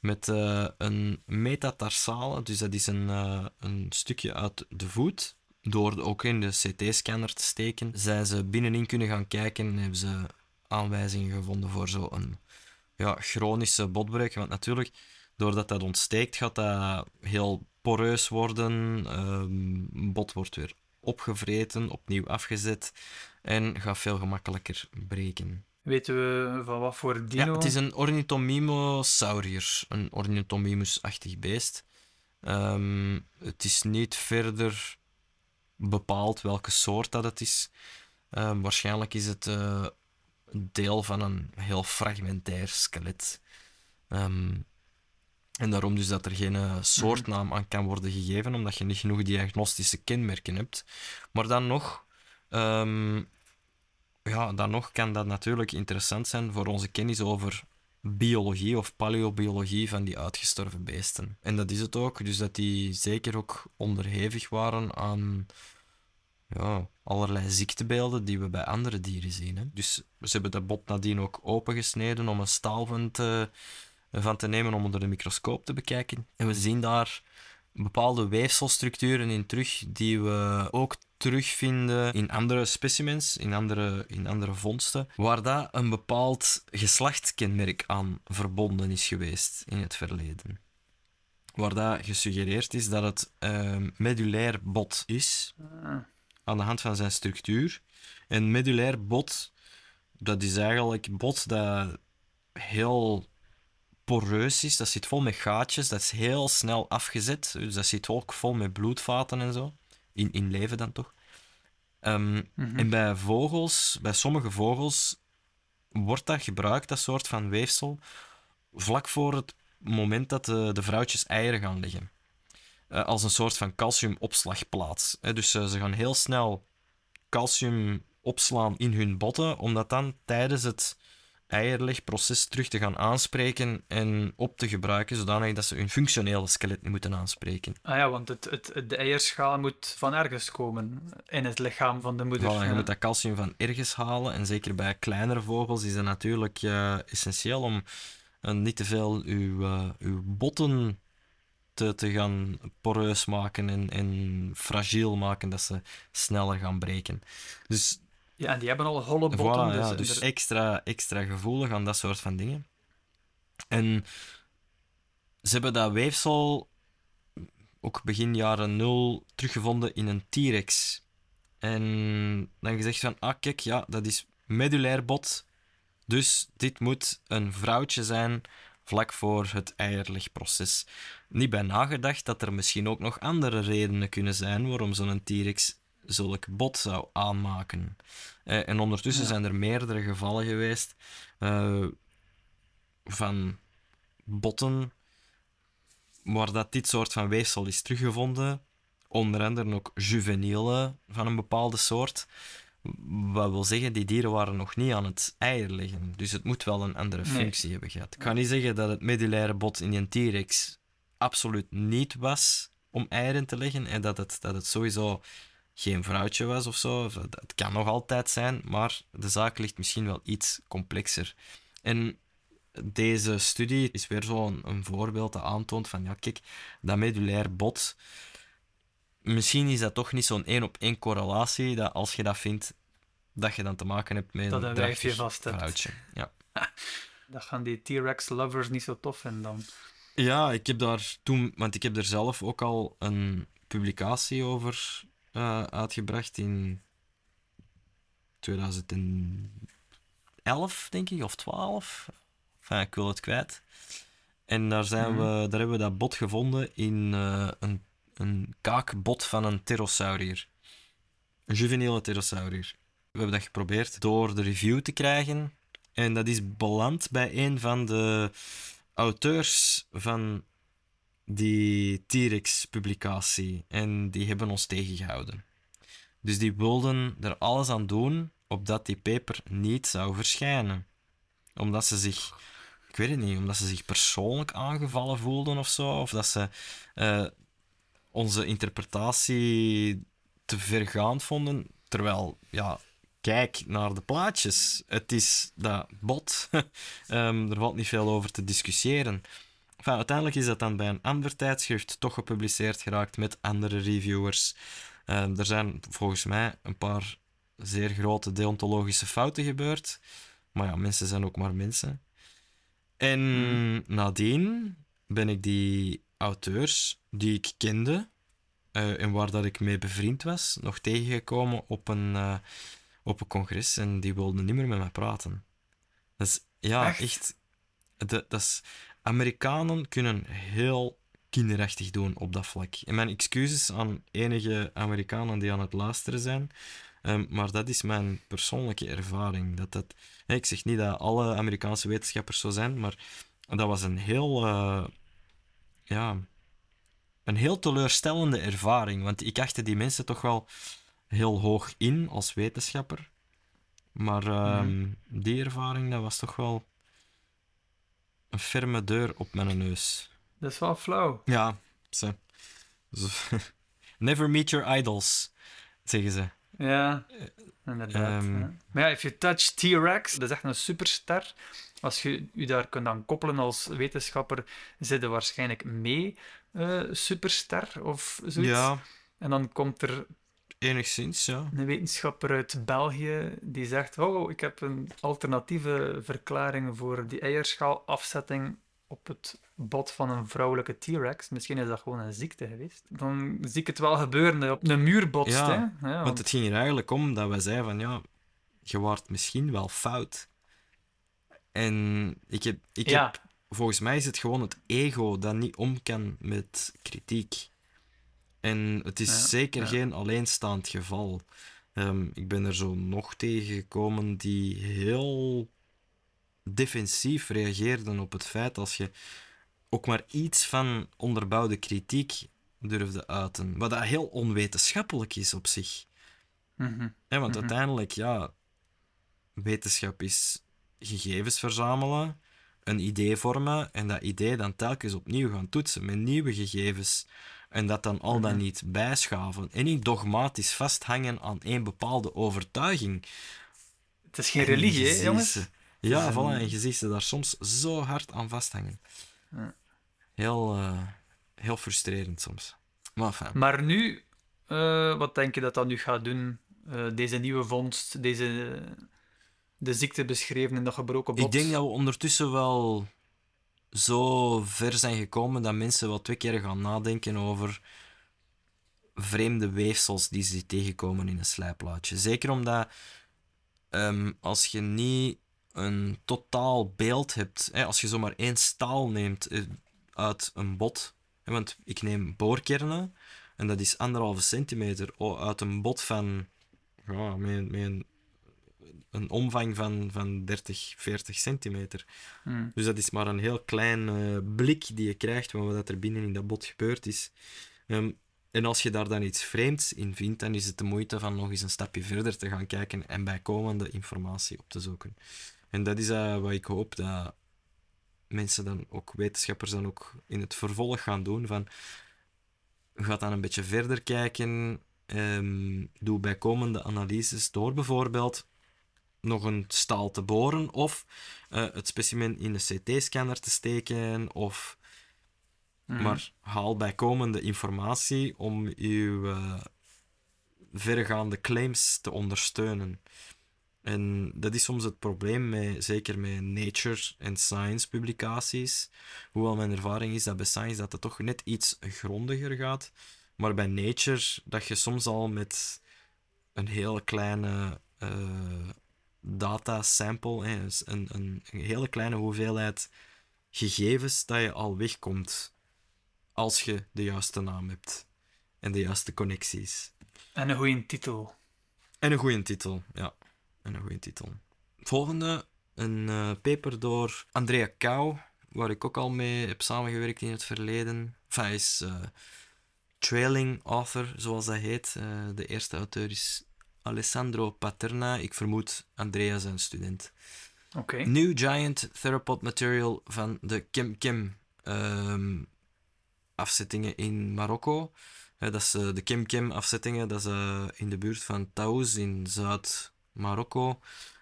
met eh, een metatarsale, dus dat is een, eh, een stukje uit de voet. Door ook in de CT-scanner te steken, zijn ze binnenin kunnen gaan kijken en hebben ze aanwijzingen gevonden voor zo'n ja, chronische botbreuk. Want natuurlijk, doordat dat ontsteekt, gaat dat heel poreus worden. Ehm, bot wordt weer opgevreten, opnieuw afgezet en gaat veel gemakkelijker breken. Weten we van wat voor dino? Ja, het is een ornithomimosaurier, een ornithomimus-achtig beest. Ehm, het is niet verder bepaald welke soort dat het is. Ehm, waarschijnlijk is het uh, deel van een heel fragmentair skelet. Ehm, en daarom dus dat er geen uh, soortnaam aan kan worden gegeven, omdat je niet genoeg diagnostische kenmerken hebt. Maar dan nog, ja, dan nog kan dat natuurlijk interessant zijn voor onze kennis over biologie of paleobiologie van die uitgestorven beesten. En dat is het ook, dus dat die zeker ook onderhevig waren aan ja, allerlei ziektebeelden die we bij andere dieren zien. Hè. Dus ze hebben dat bot nadien ook opengesneden om een staal van te, van te nemen om onder de microscoop te bekijken. En we zien daar bepaalde weefselstructuren in terug die we ook terugvinden in andere specimens, in andere, in andere vondsten, waar dat een bepaald geslachtskenmerk aan verbonden is geweest in het verleden. Waar dat gesuggereerd is dat het uh, medulair bot is, ah. Aan de hand van zijn structuur. En medulair bot, dat is eigenlijk bot dat heel poreus is, dat zit vol met gaatjes, dat is heel snel afgezet, dus dat zit ook vol met bloedvaten en zo in, in leven dan toch. Ehm, mhm. En bij vogels, bij sommige vogels, wordt dat gebruikt, dat soort van weefsel, vlak voor het moment dat de, de vrouwtjes eieren gaan leggen. Uh, als een soort van calciumopslagplaats. dus uh, ze gaan heel snel calcium opslaan in hun botten, omdat dan tijdens het eierlegproces terug te gaan aanspreken en op te gebruiken, zodanig dat ze hun functionele skelet niet moeten aanspreken. Ah ja, want het, het, de eierschaal moet van ergens komen in het lichaam van de moeder. Voilà, je moet dat calcium van ergens halen. En zeker bij kleinere vogels is het natuurlijk uh, essentieel om uh, niet te veel uw, uh, uw botten te, te gaan poreus maken en, en fragiel maken, dat ze sneller gaan breken. Dus ja, en die hebben al holle botten. dus, ja, dus extra, extra gevoelig aan dat soort van dingen. En ze hebben dat weefsel ook begin jaren nul teruggevonden in een T-Rex. En dan gezegd van, ah kijk, ja, dat is medulair bot. Dus dit moet een vrouwtje zijn vlak voor het eierlegproces. Niet bij nagedacht dat er misschien ook nog andere redenen kunnen zijn waarom zo'n T-Rex zulk bot zou aanmaken. Uh, en ondertussen zijn er meerdere gevallen geweest uh, van botten waar dat dit soort van weefsel is teruggevonden. Onder andere ook juveniele van een bepaalde soort. Wat wil zeggen, die dieren waren nog niet aan het eier leggen. Dus het moet wel een andere functie hebben gehad. Ik kan niet zeggen dat het medullaire bot in een T-Rex absoluut niet was om eieren te leggen. En dat het, dat het sowieso geen vrouwtje was of zo. Het kan nog altijd zijn, maar de zaak ligt misschien wel iets complexer. En deze studie is weer zo'n een, voorbeeld dat aantoont van, ja kijk, dat medulair bot, misschien is dat toch niet zo'n één op één correlatie, dat als je dat vindt, dat je dan te maken hebt met dat een, een vast vrouwtje. Ja. [laughs] dat gaan die T-Rex lovers niet zo tof vinden dan. Ja, ik heb daar toen, want ik heb er zelf ook al een publicatie over uh, uitgebracht in 2011, denk ik, of 12. Enfin, ik wil het kwijt. En daar, zijn we, mhm. daar hebben we dat bot gevonden in uh, een, een kaakbot van een pterosaurier. Een juveniele pterosaurier. We hebben dat geprobeerd door de review te krijgen. En dat is beland bij een van de auteurs van die T-Rex-publicatie en die hebben ons tegengehouden. Dus die wilden er alles aan doen opdat die paper niet zou verschijnen. Omdat ze zich, ik weet het niet, omdat ze zich persoonlijk aangevallen voelden of zo, of dat ze uh, onze interpretatie te vergaand vonden. Terwijl, ja, kijk naar de plaatjes. Het is dat bot. um, [laughs] er valt niet veel over te discussiëren. enfin, uiteindelijk is dat dan bij een ander tijdschrift toch gepubliceerd geraakt met andere reviewers. Eh, er zijn volgens mij een paar zeer grote deontologische fouten gebeurd. Maar ja, mensen zijn ook maar mensen. En Hmm. nadien ben ik die auteurs die ik kende eh, en waar dat ik mee bevriend was, nog tegengekomen op een, eh, op een congres en die wilden niet meer met mij praten. Dat is, ja, Echt? echt. de- dat is, Amerikanen kunnen heel kinderachtig doen op dat vlak. En mijn excuses aan enige Amerikanen die aan het luisteren zijn, ehm, maar dat is mijn persoonlijke ervaring. Dat dat, ik zeg niet dat alle Amerikaanse wetenschappers zo zijn, maar dat was een heel, eh, ja, een heel teleurstellende ervaring. Want ik achtte die mensen toch wel heel hoog in als wetenschapper. Maar ehm, die ervaring, dat was toch wel een ferme deur op mijn neus. Dat is wel flauw. Ja, ze. Zo- [laughs] Never meet your idols, zeggen ze. Ja, inderdaad. ehm, ja. Maar ja, if you touch T-Rex, dat is echt een superster. Als je je daar kunt aan koppelen als wetenschapper, zit je waarschijnlijk mee eh, superster of zoiets. Ja, En dan komt er enigszins, ja. een wetenschapper uit België die zegt: Oh, ik heb een alternatieve verklaring voor die eierschaalafzetting op het bot van een vrouwelijke T-Rex. Misschien is dat gewoon een ziekte geweest. Dan zie ik het wel gebeuren dat je op een muur botst. Ja, hè? Ja, Want het ging er eigenlijk om dat wij zeiden van ja, je waart misschien wel fout. En ik heb, ik ja. heb, volgens mij is het gewoon het ego dat niet om kan met kritiek. En het is Ja, zeker ja. geen alleenstaand geval. Ehm, ik ben er zo nog tegengekomen die heel defensief reageerden op het feit als je ook maar iets van onderbouwde kritiek durfde uiten. Wat dat heel onwetenschappelijk is op zich. Mhm. Ja, want Mhm. uiteindelijk, ja, wetenschap is gegevens verzamelen, een idee vormen en dat idee dan telkens opnieuw gaan toetsen met nieuwe gegevens. En dat dan al dan Mhm. niet bijschaven en niet dogmatisch vasthangen aan één bepaalde overtuiging. Het is geen En religie, hè, jongens? Ja, voilà, en je ziet ze daar soms zo hard aan vasthangen. Heel, eh, heel frustrerend soms. Maar. Maar nu, eh, wat denk je dat dat nu gaat doen? Eh, deze nieuwe vondst, deze, de ziekte beschreven in dat gebroken bot. Ik denk dat we ondertussen wel zo ver zijn gekomen dat mensen wel twee keer gaan nadenken over vreemde weefsels die ze tegenkomen in een slijplaatje. Zeker omdat ehm, als je niet een totaal beeld hebt, hè, als je zomaar één staal neemt eh, uit een bot, hè, want ik neem boorkernen en dat is anderhalve centimeter uit een bot van ja, met een, omvang van, van 30, 40 centimeter. Hmm. Dus dat is maar een heel klein eh, blik die je krijgt van wat er binnen in dat bot gebeurd is. Ehm, en als je daar dan iets vreemds in vindt, dan is het de moeite van nog eens een stapje verder te gaan kijken en bijkomende informatie op te zoeken. En dat is eh, wat ik hoop dat mensen dan ook, wetenschappers dan ook in het vervolg gaan doen. Van, ga dan een beetje verder kijken, ehm, doe bijkomende analyses door bijvoorbeeld nog een staal te boren of eh, het specimen in een CT-scanner te steken of Mhm. maar haal bijkomende informatie om uw eh, verregaande claims te ondersteunen. En dat is soms het probleem, met, zeker met nature en science publicaties. Hoewel mijn ervaring is dat bij science dat het toch net iets grondiger gaat. Maar bij nature dat je soms al met een hele kleine eh, data sample, hè, dus een, een, een hele kleine hoeveelheid gegevens, dat je al wegkomt als je de juiste naam hebt en de juiste connecties. En een goede titel. En een goede titel, ja. En een goede titel. Volgende, een eh, paper door Andrea Kou, waar ik ook al mee heb samengewerkt in het verleden. Enfin, hij is eh, trailing author, zoals dat heet. Eh, de eerste auteur is Alessandro Paterna. Ik vermoed Andrea zijn student. Oké. New Giant Theropod Material van de Kim Kim ehm, afzettingen in Marokko. Eh, dat is eh, de Kim Kim afzettingen, dat is eh, in de buurt van Taouz in Zuid-Marokko.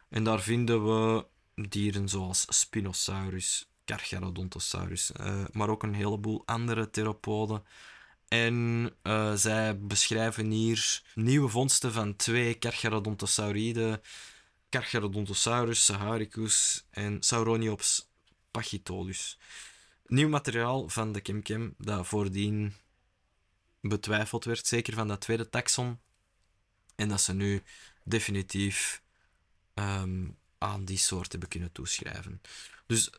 En daar vinden we dieren zoals Spinosaurus, Carcharodontosaurus, uh, maar ook een heleboel andere theropoden. En uh, zij beschrijven hier nieuwe vondsten van twee Carcharodontosauriden, Carcharodontosaurus saharicus en Sauroniops pachytolus. Nieuw materiaal van de Kemkem dat voordien betwijfeld werd, zeker van dat tweede taxon. En dat ze nu definitief um, aan die soort hebben kunnen toeschrijven. Dus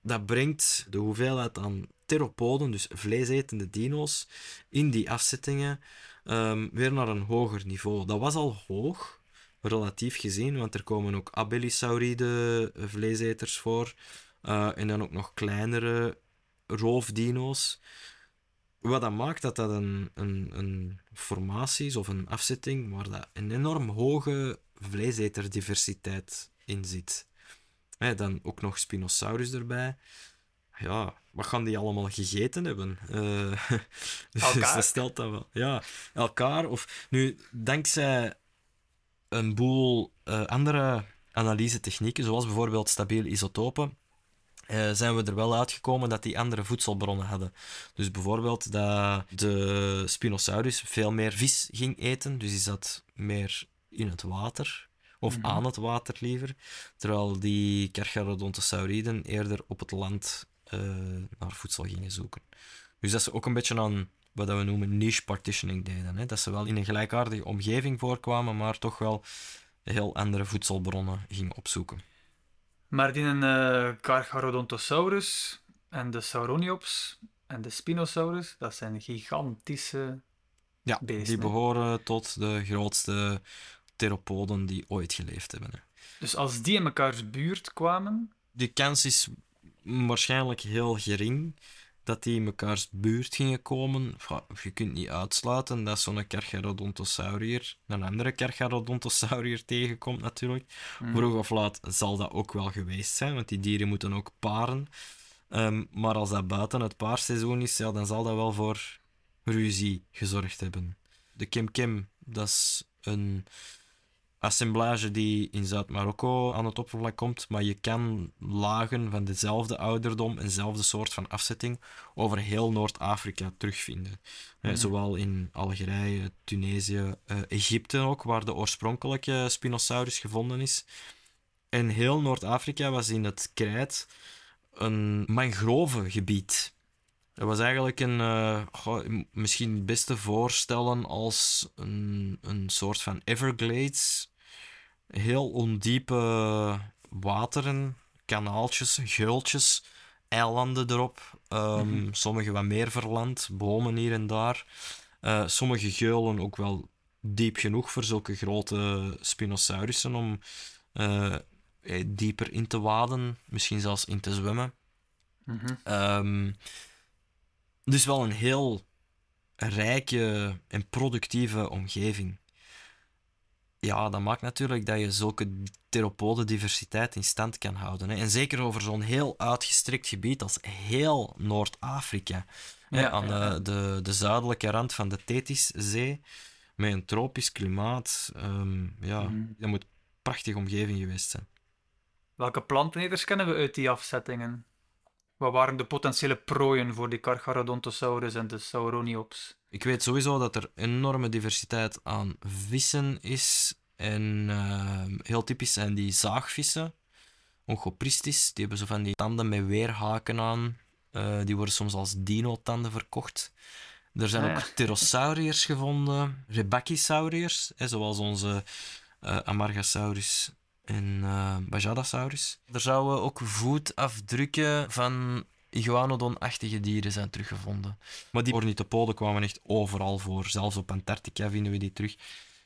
dat brengt de hoeveelheid aan theropoden, dus vleesetende dino's, in die afzettingen um, weer naar een hoger niveau. Dat was al hoog, relatief gezien, want er komen ook abelisauride vleeseters voor. Uh, en dan ook nog kleinere roofdino's. Wat dat maakt dat dat een, een, een formatie is of een afzetting waar dat een enorm hoge vleeseterdiversiteit in zit. dan ook nog Spinosaurus erbij. Ja, wat gaan die allemaal gegeten hebben? Uh, [laughs] dus dat stelt dat wel. Ja, elkaar. Of nu, dankzij een boel uh, andere analyse-technieken, zoals bijvoorbeeld stabiele isotopen, uh, zijn we er wel uitgekomen dat die andere voedselbronnen hadden. Dus bijvoorbeeld dat de Spinosaurus veel meer vis ging eten, dus die zat meer in het water, of mhm. aan het water liever, terwijl die Carcharodontosauriden eerder op het land naar voedsel gingen zoeken. Dus dat ze ook een beetje aan wat we noemen niche partitioning deden. Hè? Dat ze wel in een gelijkaardige omgeving voorkwamen, maar toch wel heel andere voedselbronnen gingen opzoeken. Maar die uh, Carcharodontosaurus en de Sauroniops en de Spinosaurus, dat zijn gigantische ja, beesten. die behoren tot de grootste theropoden die ooit geleefd hebben. Hè. Dus als die in mekaars buurt kwamen... Die kans is waarschijnlijk heel gering dat die in mekaars buurt gingen komen. Je kunt niet uitsluiten dat zo'n Carcharodontosaurier een andere Carcharodontosaurier tegenkomt natuurlijk. Mm. Vroeg of laat zal dat ook wel geweest zijn, want die dieren moeten ook paren. Ehm, maar als dat buiten het paarseizoen is, ja, dan zal dat wel voor ruzie gezorgd hebben. De Kim Kim, dat is een assemblage die in Zuid-Marokko aan het oppervlak komt, maar je kan lagen van dezelfde ouderdom en dezelfde soort van afzetting over heel Noord-Afrika terugvinden. Mm zowel in Algerije, Tunesië, uh, Egypte ook, waar de oorspronkelijke Spinosaurus gevonden is. En heel Noord-Afrika was in het krijt een mangrovengebied. Dat was eigenlijk een, uh, misschien het beste voorstellen als een, een soort van Everglades. Heel ondiepe wateren, kanaaltjes, geultjes, eilanden erop. Um, Sommige wat meer verland, bomen hier en daar. Uh, sommige geulen ook wel diep genoeg voor zulke grote Spinosaurussen om uh, dieper in te waden, misschien zelfs in te zwemmen. Mm dus wel een heel rijke en productieve omgeving. Ja, dat maakt natuurlijk dat je zulke theropode-diversiteit in stand kan houden. Hè. En zeker over zo'n heel uitgestrekt gebied als heel Noord-Afrika. Ja, aan De, de, de, zuidelijke rand van de Tethys-zee, met een tropisch klimaat. Um, ja, mm. dat moet een prachtige omgeving geweest zijn. Welke planteneters kennen we uit die afzettingen? Wat waren de potentiële prooien voor die Carcharodontosaurus en de Sauroniops? Ik weet sowieso dat er enorme diversiteit aan vissen is. En uh, heel typisch zijn die zaagvissen. Onchopristis, die hebben zo van die tanden met weerhaken aan. Uh, die worden soms als dino-tanden verkocht. Er zijn ook pterosauriërs gevonden, rebacchisauriërs, zoals onze uh, Amargasaurus en uh, Bajadasaurus. Er zouden ook voetafdrukken van iguanodon-achtige dieren zijn teruggevonden. Maar die ornithopoden kwamen echt overal voor. Zelfs op Antarctica vinden we die terug.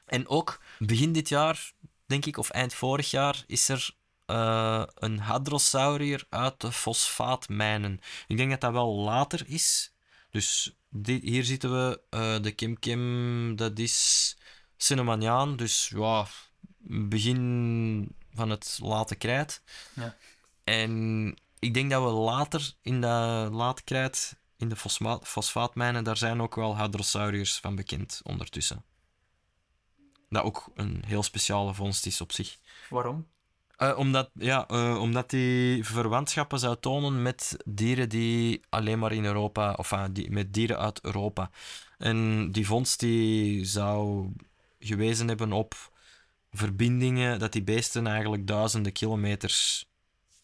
En ook begin dit jaar, denk ik, of eind vorig jaar, is er uh, een hadrosaurier uit de fosfaatmijnen. Ik denk dat dat wel later is. Dus hier zitten we, uh, de Kim Kim, dat is Cinnamaniaan. Dus ja, begin van het late krijt. Ja. En ik denk dat we later in de late krijt, in de fosfaatmijnen, daar zijn ook wel hadrosauriërs van bekend ondertussen. Dat ook een heel speciale vondst is op zich. Waarom? Eh, omdat, ja, eh, omdat die verwantschappen zou tonen met dieren die alleen maar in Europa, of ah, die, met dieren uit Europa. En die vondst die zou gewezen hebben op verbindingen dat die beesten eigenlijk duizenden kilometers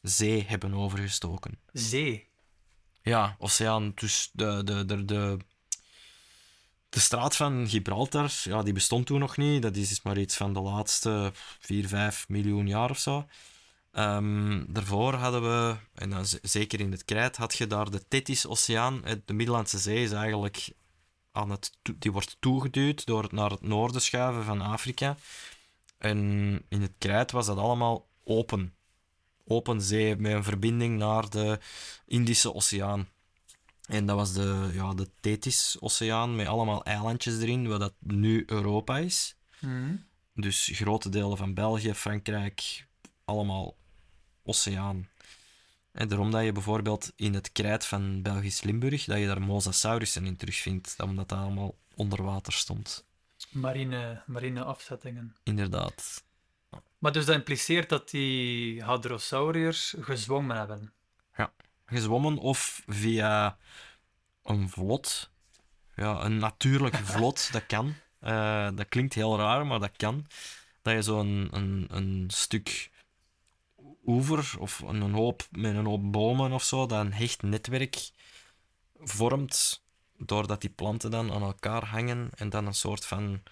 zee hebben overgestoken. Zee. Ja, oceaan. Dus de, de, de, de, de straat van Gibraltar, ja, die bestond toen nog niet. Dat is dus maar iets van de laatste 4, 5 miljoen jaar of zo. Ehm, daarvoor hadden we, en dan zeker in het Krijt, had je daar de Tethys-oceaan. Eh, De Middellandse Zee is eigenlijk aan het, die wordt toegeduwd door het naar het noorden schuiven van Afrika. En in het Krijt was dat allemaal open. Open zee met een verbinding naar de Indische Oceaan. En dat was de, ja, de Tethys-oceaan met allemaal eilandjes erin, wat dat nu Europa is. Mhm. Dus grote delen van België, Frankrijk, allemaal oceaan. En daarom dat je bijvoorbeeld in het krijt van Belgisch Limburg, dat je daar mosasaurussen in terugvindt, omdat dat allemaal onder water stond. Marine, marine afzettingen. Inderdaad. Maar dus dat impliceert dat die hadrosauriërs gezwommen hebben. Gezwommen of via een vlot. Ja, een natuurlijke [laughs] vlot, dat kan. Eh, dat klinkt heel raar, maar dat kan. Dat je zo'n een, een stuk oever of een een hoop met een hoop bomen of zo, dat een hecht netwerk vormt, doordat die planten dan aan elkaar hangen en dan een soort van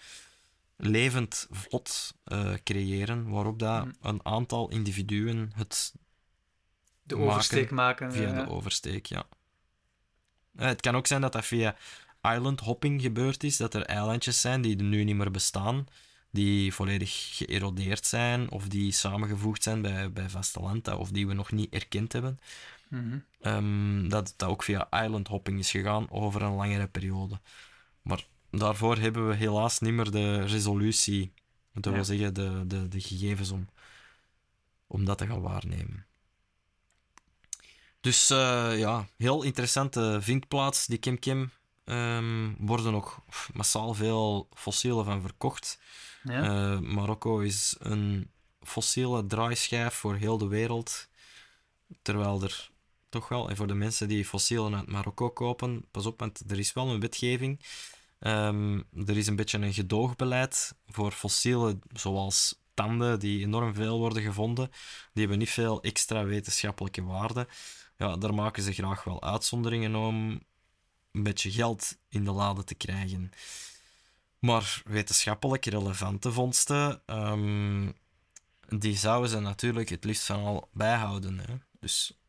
levend vlot eh, creëren, waarop dat Mm. een aantal individuen het De oversteek maken. Via ja. de oversteek, ja. Eh, Het kan ook zijn dat dat via island hopping gebeurd is, dat er eilandjes zijn die er nu niet meer bestaan, die volledig geërodeerd zijn of die samengevoegd zijn bij, bij vasteland, eh, of die we nog niet erkend hebben. Mhm. Ehm, dat dat ook via island hopping is gegaan over een langere periode. Maar daarvoor hebben we helaas niet meer de resolutie, dat wil Ja. zeggen de, de, de gegevens om, om dat te gaan waarnemen. Dus eh, ja, heel interessante vindplaats, die Kim Kim. Ehm worden ook massaal veel fossielen van verkocht. Ja. Eh, Marokko is een fossiele draaischijf voor heel de wereld. Terwijl er toch wel, en voor de mensen die fossielen uit Marokko kopen, pas op, want er is wel een wetgeving. Ehm, er is een beetje een gedoogbeleid voor fossielen, zoals tanden, die enorm veel worden gevonden. Die hebben niet veel extra wetenschappelijke waarde. Ja, daar maken ze graag wel uitzonderingen om een beetje geld in de lade te krijgen. Maar wetenschappelijk relevante vondsten, ehm, die zouden ze natuurlijk het liefst van al bijhouden. Hè? Dus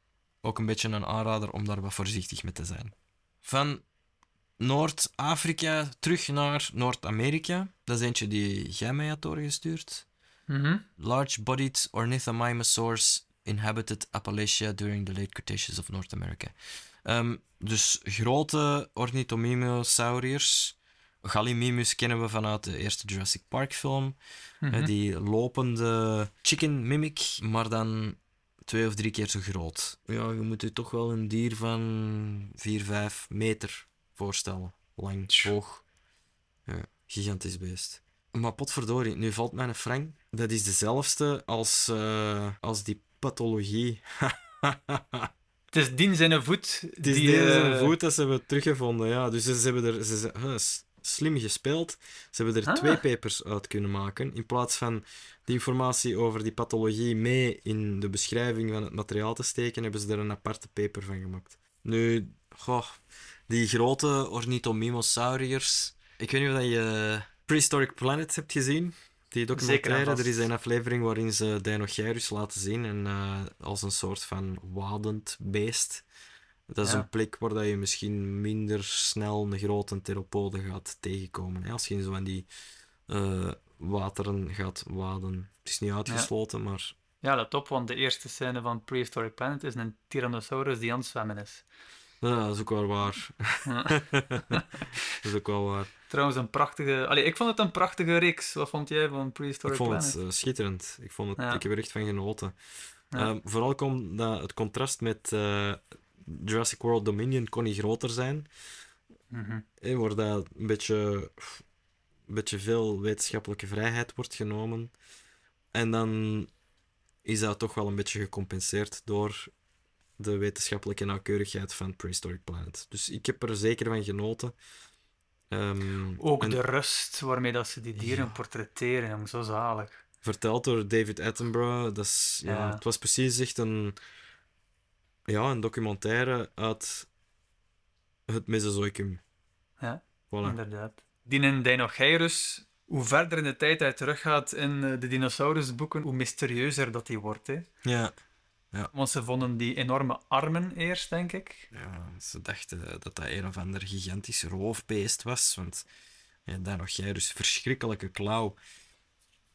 ook een beetje een aanrader om daar wat voorzichtig mee te zijn. Van Noord-Afrika terug naar Noord-Amerika. Dat is eentje die jij mij had doorgestuurd. Mhm. Large-bodied ornithomimosaurs inhabited Appalachia during the late Cretaceous of North America. Ehm, dus grote ornithomimosauriërs. Gallimimus kennen we vanuit de eerste Jurassic Park film. Mhm. Eh, die lopende chicken mimic, maar dan twee of drie keer zo groot. Ja, je moet je toch wel een dier van 4, 5 meter voorstellen. Lang, hoog. Ja, gigantisch beest. Maar potverdorie, nu valt mij een frank. Dat is dezelfde als, eh, als die pathologie. [laughs] Het is Dien zijn voet. Het is die, deze eh, voet dat ze hebben teruggevonden. Ja. Dus ze, ze hebben er ze, slim gespeeld. Ze hebben er Ah. twee papers uit kunnen maken. In plaats van de informatie over die pathologie mee in de beschrijving van het materiaal te steken, hebben ze er een aparte paper van gemaakt. Nu, goh, die grote ornithomimosauriërs. Ik weet niet of je Prehistoric Planet hebt gezien. Die documentaire. Er is een aflevering waarin ze Deinocheirus laten zien. En eh, als een soort van wadend beest. Dat is Ja. een plek waar dat je misschien minder snel een grote theropode gaat tegenkomen. Hè? Als je in zo van die eh, wateren gaat waden. Het is niet uitgesloten, maar Ja, dat top, want de eerste scène van Prehistoric Planet is een Tyrannosaurus die aan het zwemmen is. ja, dat is ook wel waar. Ja. [laughs] dat is ook wel waar. Trouwens, een prachtige... Allee, ik vond het een prachtige reeks. Wat vond jij van Ik Prehistoric vond Planet? het eh, schitterend. Ik, vond het, Ja. ik heb er echt van genoten. Ja. Ehm, vooral omdat het contrast met eh, Jurassic World Dominion kon niet groter zijn. Mhm. hè, waar dat een beetje, een beetje veel wetenschappelijke vrijheid wordt genomen. En dan is dat toch wel een beetje gecompenseerd door de wetenschappelijke nauwkeurigheid van Prehistoric Planet. Dus ik heb er zeker van genoten. Ehm, Ook en de rust waarmee dat ze die dieren Ja. portretteren, jong, zo zalig. Verteld door David Attenborough. Dat is, ja. Ja. het was precies echt een, ja, een documentaire uit het Mesozoicum. Ja, Voilà. inderdaad. Die in Dinocheirus, hoe verder in de tijd hij teruggaat in eh, de dinosaurusboeken, hoe mysterieuzer dat die wordt. Hè. Ja. Want ze vonden die enorme armen eerst, denk ik. ja, ze dachten dat dat een of ander gigantisch roofbeest was. Want ja, daar nog jij dus verschrikkelijke klauw.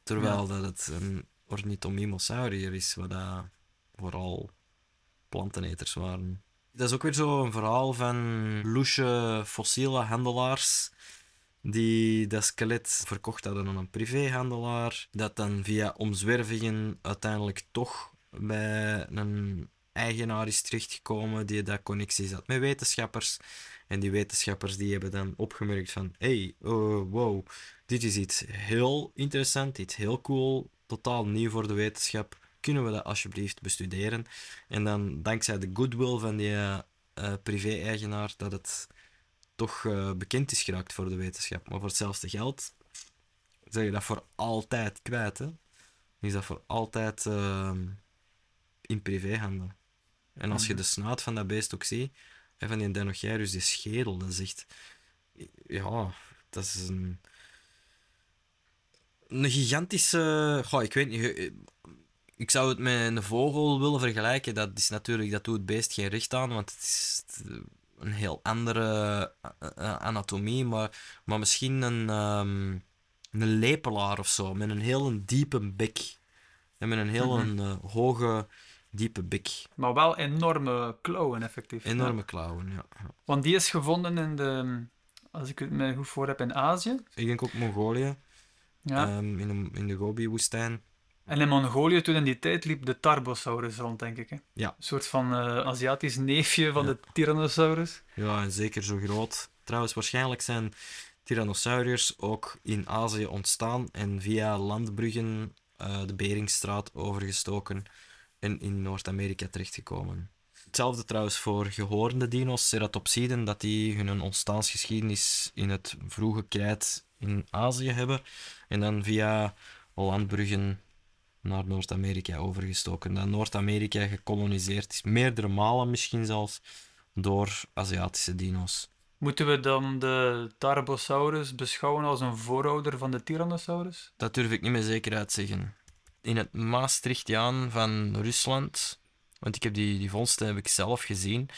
Terwijl dat het een ornithomimosaurier is, wat dat vooral planteneters waren. Dat is ook weer zo een verhaal van loesje fossiele handelaars die dat skelet verkocht hadden aan een privéhandelaar, dat dan via omzwervingen uiteindelijk toch bij een eigenaar is terechtgekomen die dat connecties had met wetenschappers. En die wetenschappers die hebben dan opgemerkt van, hey, oh, wow, dit is iets heel interessant, iets heel cool, totaal nieuw voor de wetenschap. Kunnen we dat alsjeblieft bestuderen? En dan, dankzij de goodwill van die eh, eh, privé-eigenaar, dat het toch eh, bekend is geraakt voor de wetenschap. Maar voor hetzelfde geld zeg je dat voor altijd kwijt. Hè? Is dat voor altijd ehm, in privéhanden. En als je de snuit van dat beest ook ziet, en van die Dinocheirus, die schedel, dat is echt... Ja, dat is een... Een gigantische... Goh, ik weet niet... Ik zou het met een vogel willen vergelijken. Dat is natuurlijk... Dat doet het beest geen recht aan, want het is een heel andere eh, eh, anatomie. Maar, maar misschien een, ehm, een lepelaar of zo, met een heel diepe bek. En met een heel Mhm. een, eh, hoge, diepe bek. Maar wel enorme klauwen, effectief. Enorme Ja. klauwen, ja. ja. Want die is gevonden in de, als ik het me goed voor heb, in Azië. Ik denk ook Mongolië, Ja. ehm, in, de, in de Gobi-woestijn. En in Mongolië, toen in die tijd, liep de Tarbosaurus rond, denk ik. Hè? Ja. Een soort van eh, Aziatisch neefje van Ja. de Tyrannosaurus. Ja, en zeker zo groot. Trouwens, waarschijnlijk zijn Tyrannosauriërs ook in Azië ontstaan en via landbruggen eh, de Beringstraat overgestoken en in Noord-Amerika terechtgekomen. Hetzelfde trouwens voor gehoornde dino's, ceratopsiden, dat die hun ontstaansgeschiedenis in het vroege krijt in Azië hebben en dan via landbruggen naar Noord-Amerika overgestoken. Dan Noord-Amerika gekoloniseerd is, meerdere malen misschien zelfs, door Aziatische dino's. Moeten we dan de Tarbosaurus beschouwen als een voorouder van de Tyrannosaurus? Dat durf ik niet met zekerheid zeggen. In het Maastrichtiaan van Rusland, want ik heb die, die vondsten heb ik zelf gezien,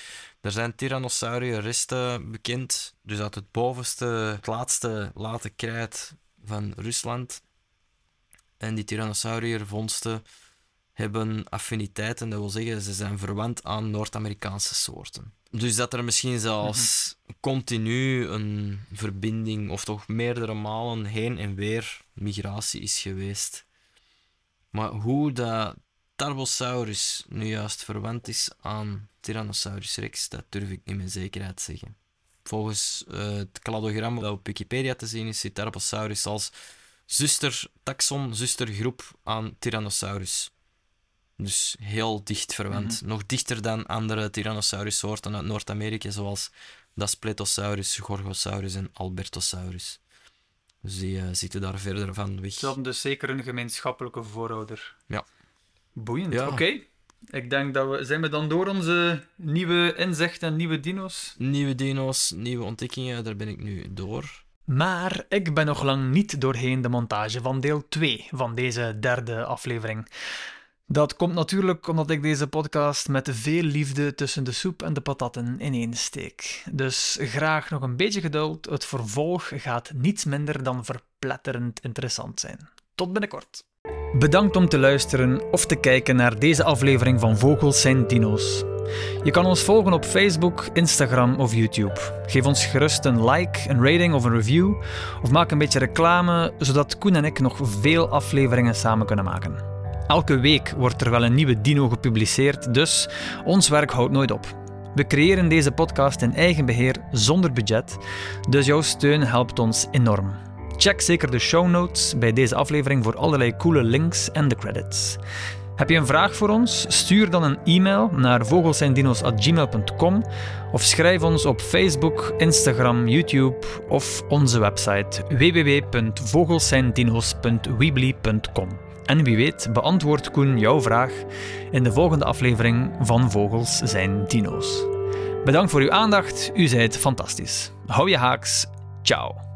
er zijn Tyrannosaurië resten bekend, dus uit het bovenste, het laatste late krijt van Rusland. En die Tyrannosauriër vondsten hebben affiniteiten, dat wil zeggen, ze zijn verwant aan Noord-Amerikaanse soorten. Dus dat er misschien zelfs continu een verbinding, of toch meerdere malen heen en weer migratie is geweest. Maar hoe dat Tarbosaurus nu juist verwant is aan Tyrannosaurus rex, dat durf ik niet met zekerheid zeggen. Volgens eh, het kladogram dat op Wikipedia te zien is, zit Tarbosaurus als zuster-taxon, zustergroep aan Tyrannosaurus. Dus heel dicht verwant. Nog dichter dan andere Tyrannosaurus-soorten uit Noord-Amerika, zoals Daspletosaurus, Gorgosaurus en Albertosaurus. Dus die eh, zitten daar verder van weg. Ze hadden dus zeker een gemeenschappelijke voorouder. Ja. Boeiend. Ja. Oké. Ik denk dat we... Zijn we dan door onze nieuwe inzichten en nieuwe dino's? Nieuwe dino's, nieuwe ontdekkingen, daar ben ik nu door. Maar ik ben nog lang niet doorheen de montage van deel 2 van deze derde aflevering. Dat komt natuurlijk omdat ik deze podcast met veel liefde tussen de soep en de patatten ineensteek. Dus graag nog een beetje geduld. Het vervolg gaat niets minder dan verpletterend interessant zijn. Tot binnenkort. Bedankt om te luisteren of te kijken naar deze aflevering van Vogels zijn Dino's. Je kan ons volgen op Facebook, Instagram of YouTube. Geef ons gerust een like, een rating of een review, of maak een beetje reclame, zodat Koen en ik nog veel afleveringen samen kunnen maken. Elke week wordt er wel een nieuwe dino gepubliceerd, dus ons werk houdt nooit op. We creëren deze podcast in eigen beheer zonder budget, dus jouw steun helpt ons enorm. Check zeker de show notes bij deze aflevering voor allerlei coole links en de credits. Heb je een vraag voor ons? Stuur dan een e-mail naar vogelzijndino's.gmail.com of schrijf ons op Facebook, Instagram, YouTube of onze website www.vogelzijndino's.weebly.com. En wie weet beantwoordt Koen jouw vraag in de volgende aflevering van Vogels zijn dino's. Bedankt voor uw aandacht, u zijt fantastisch. Hou je haaks, ciao.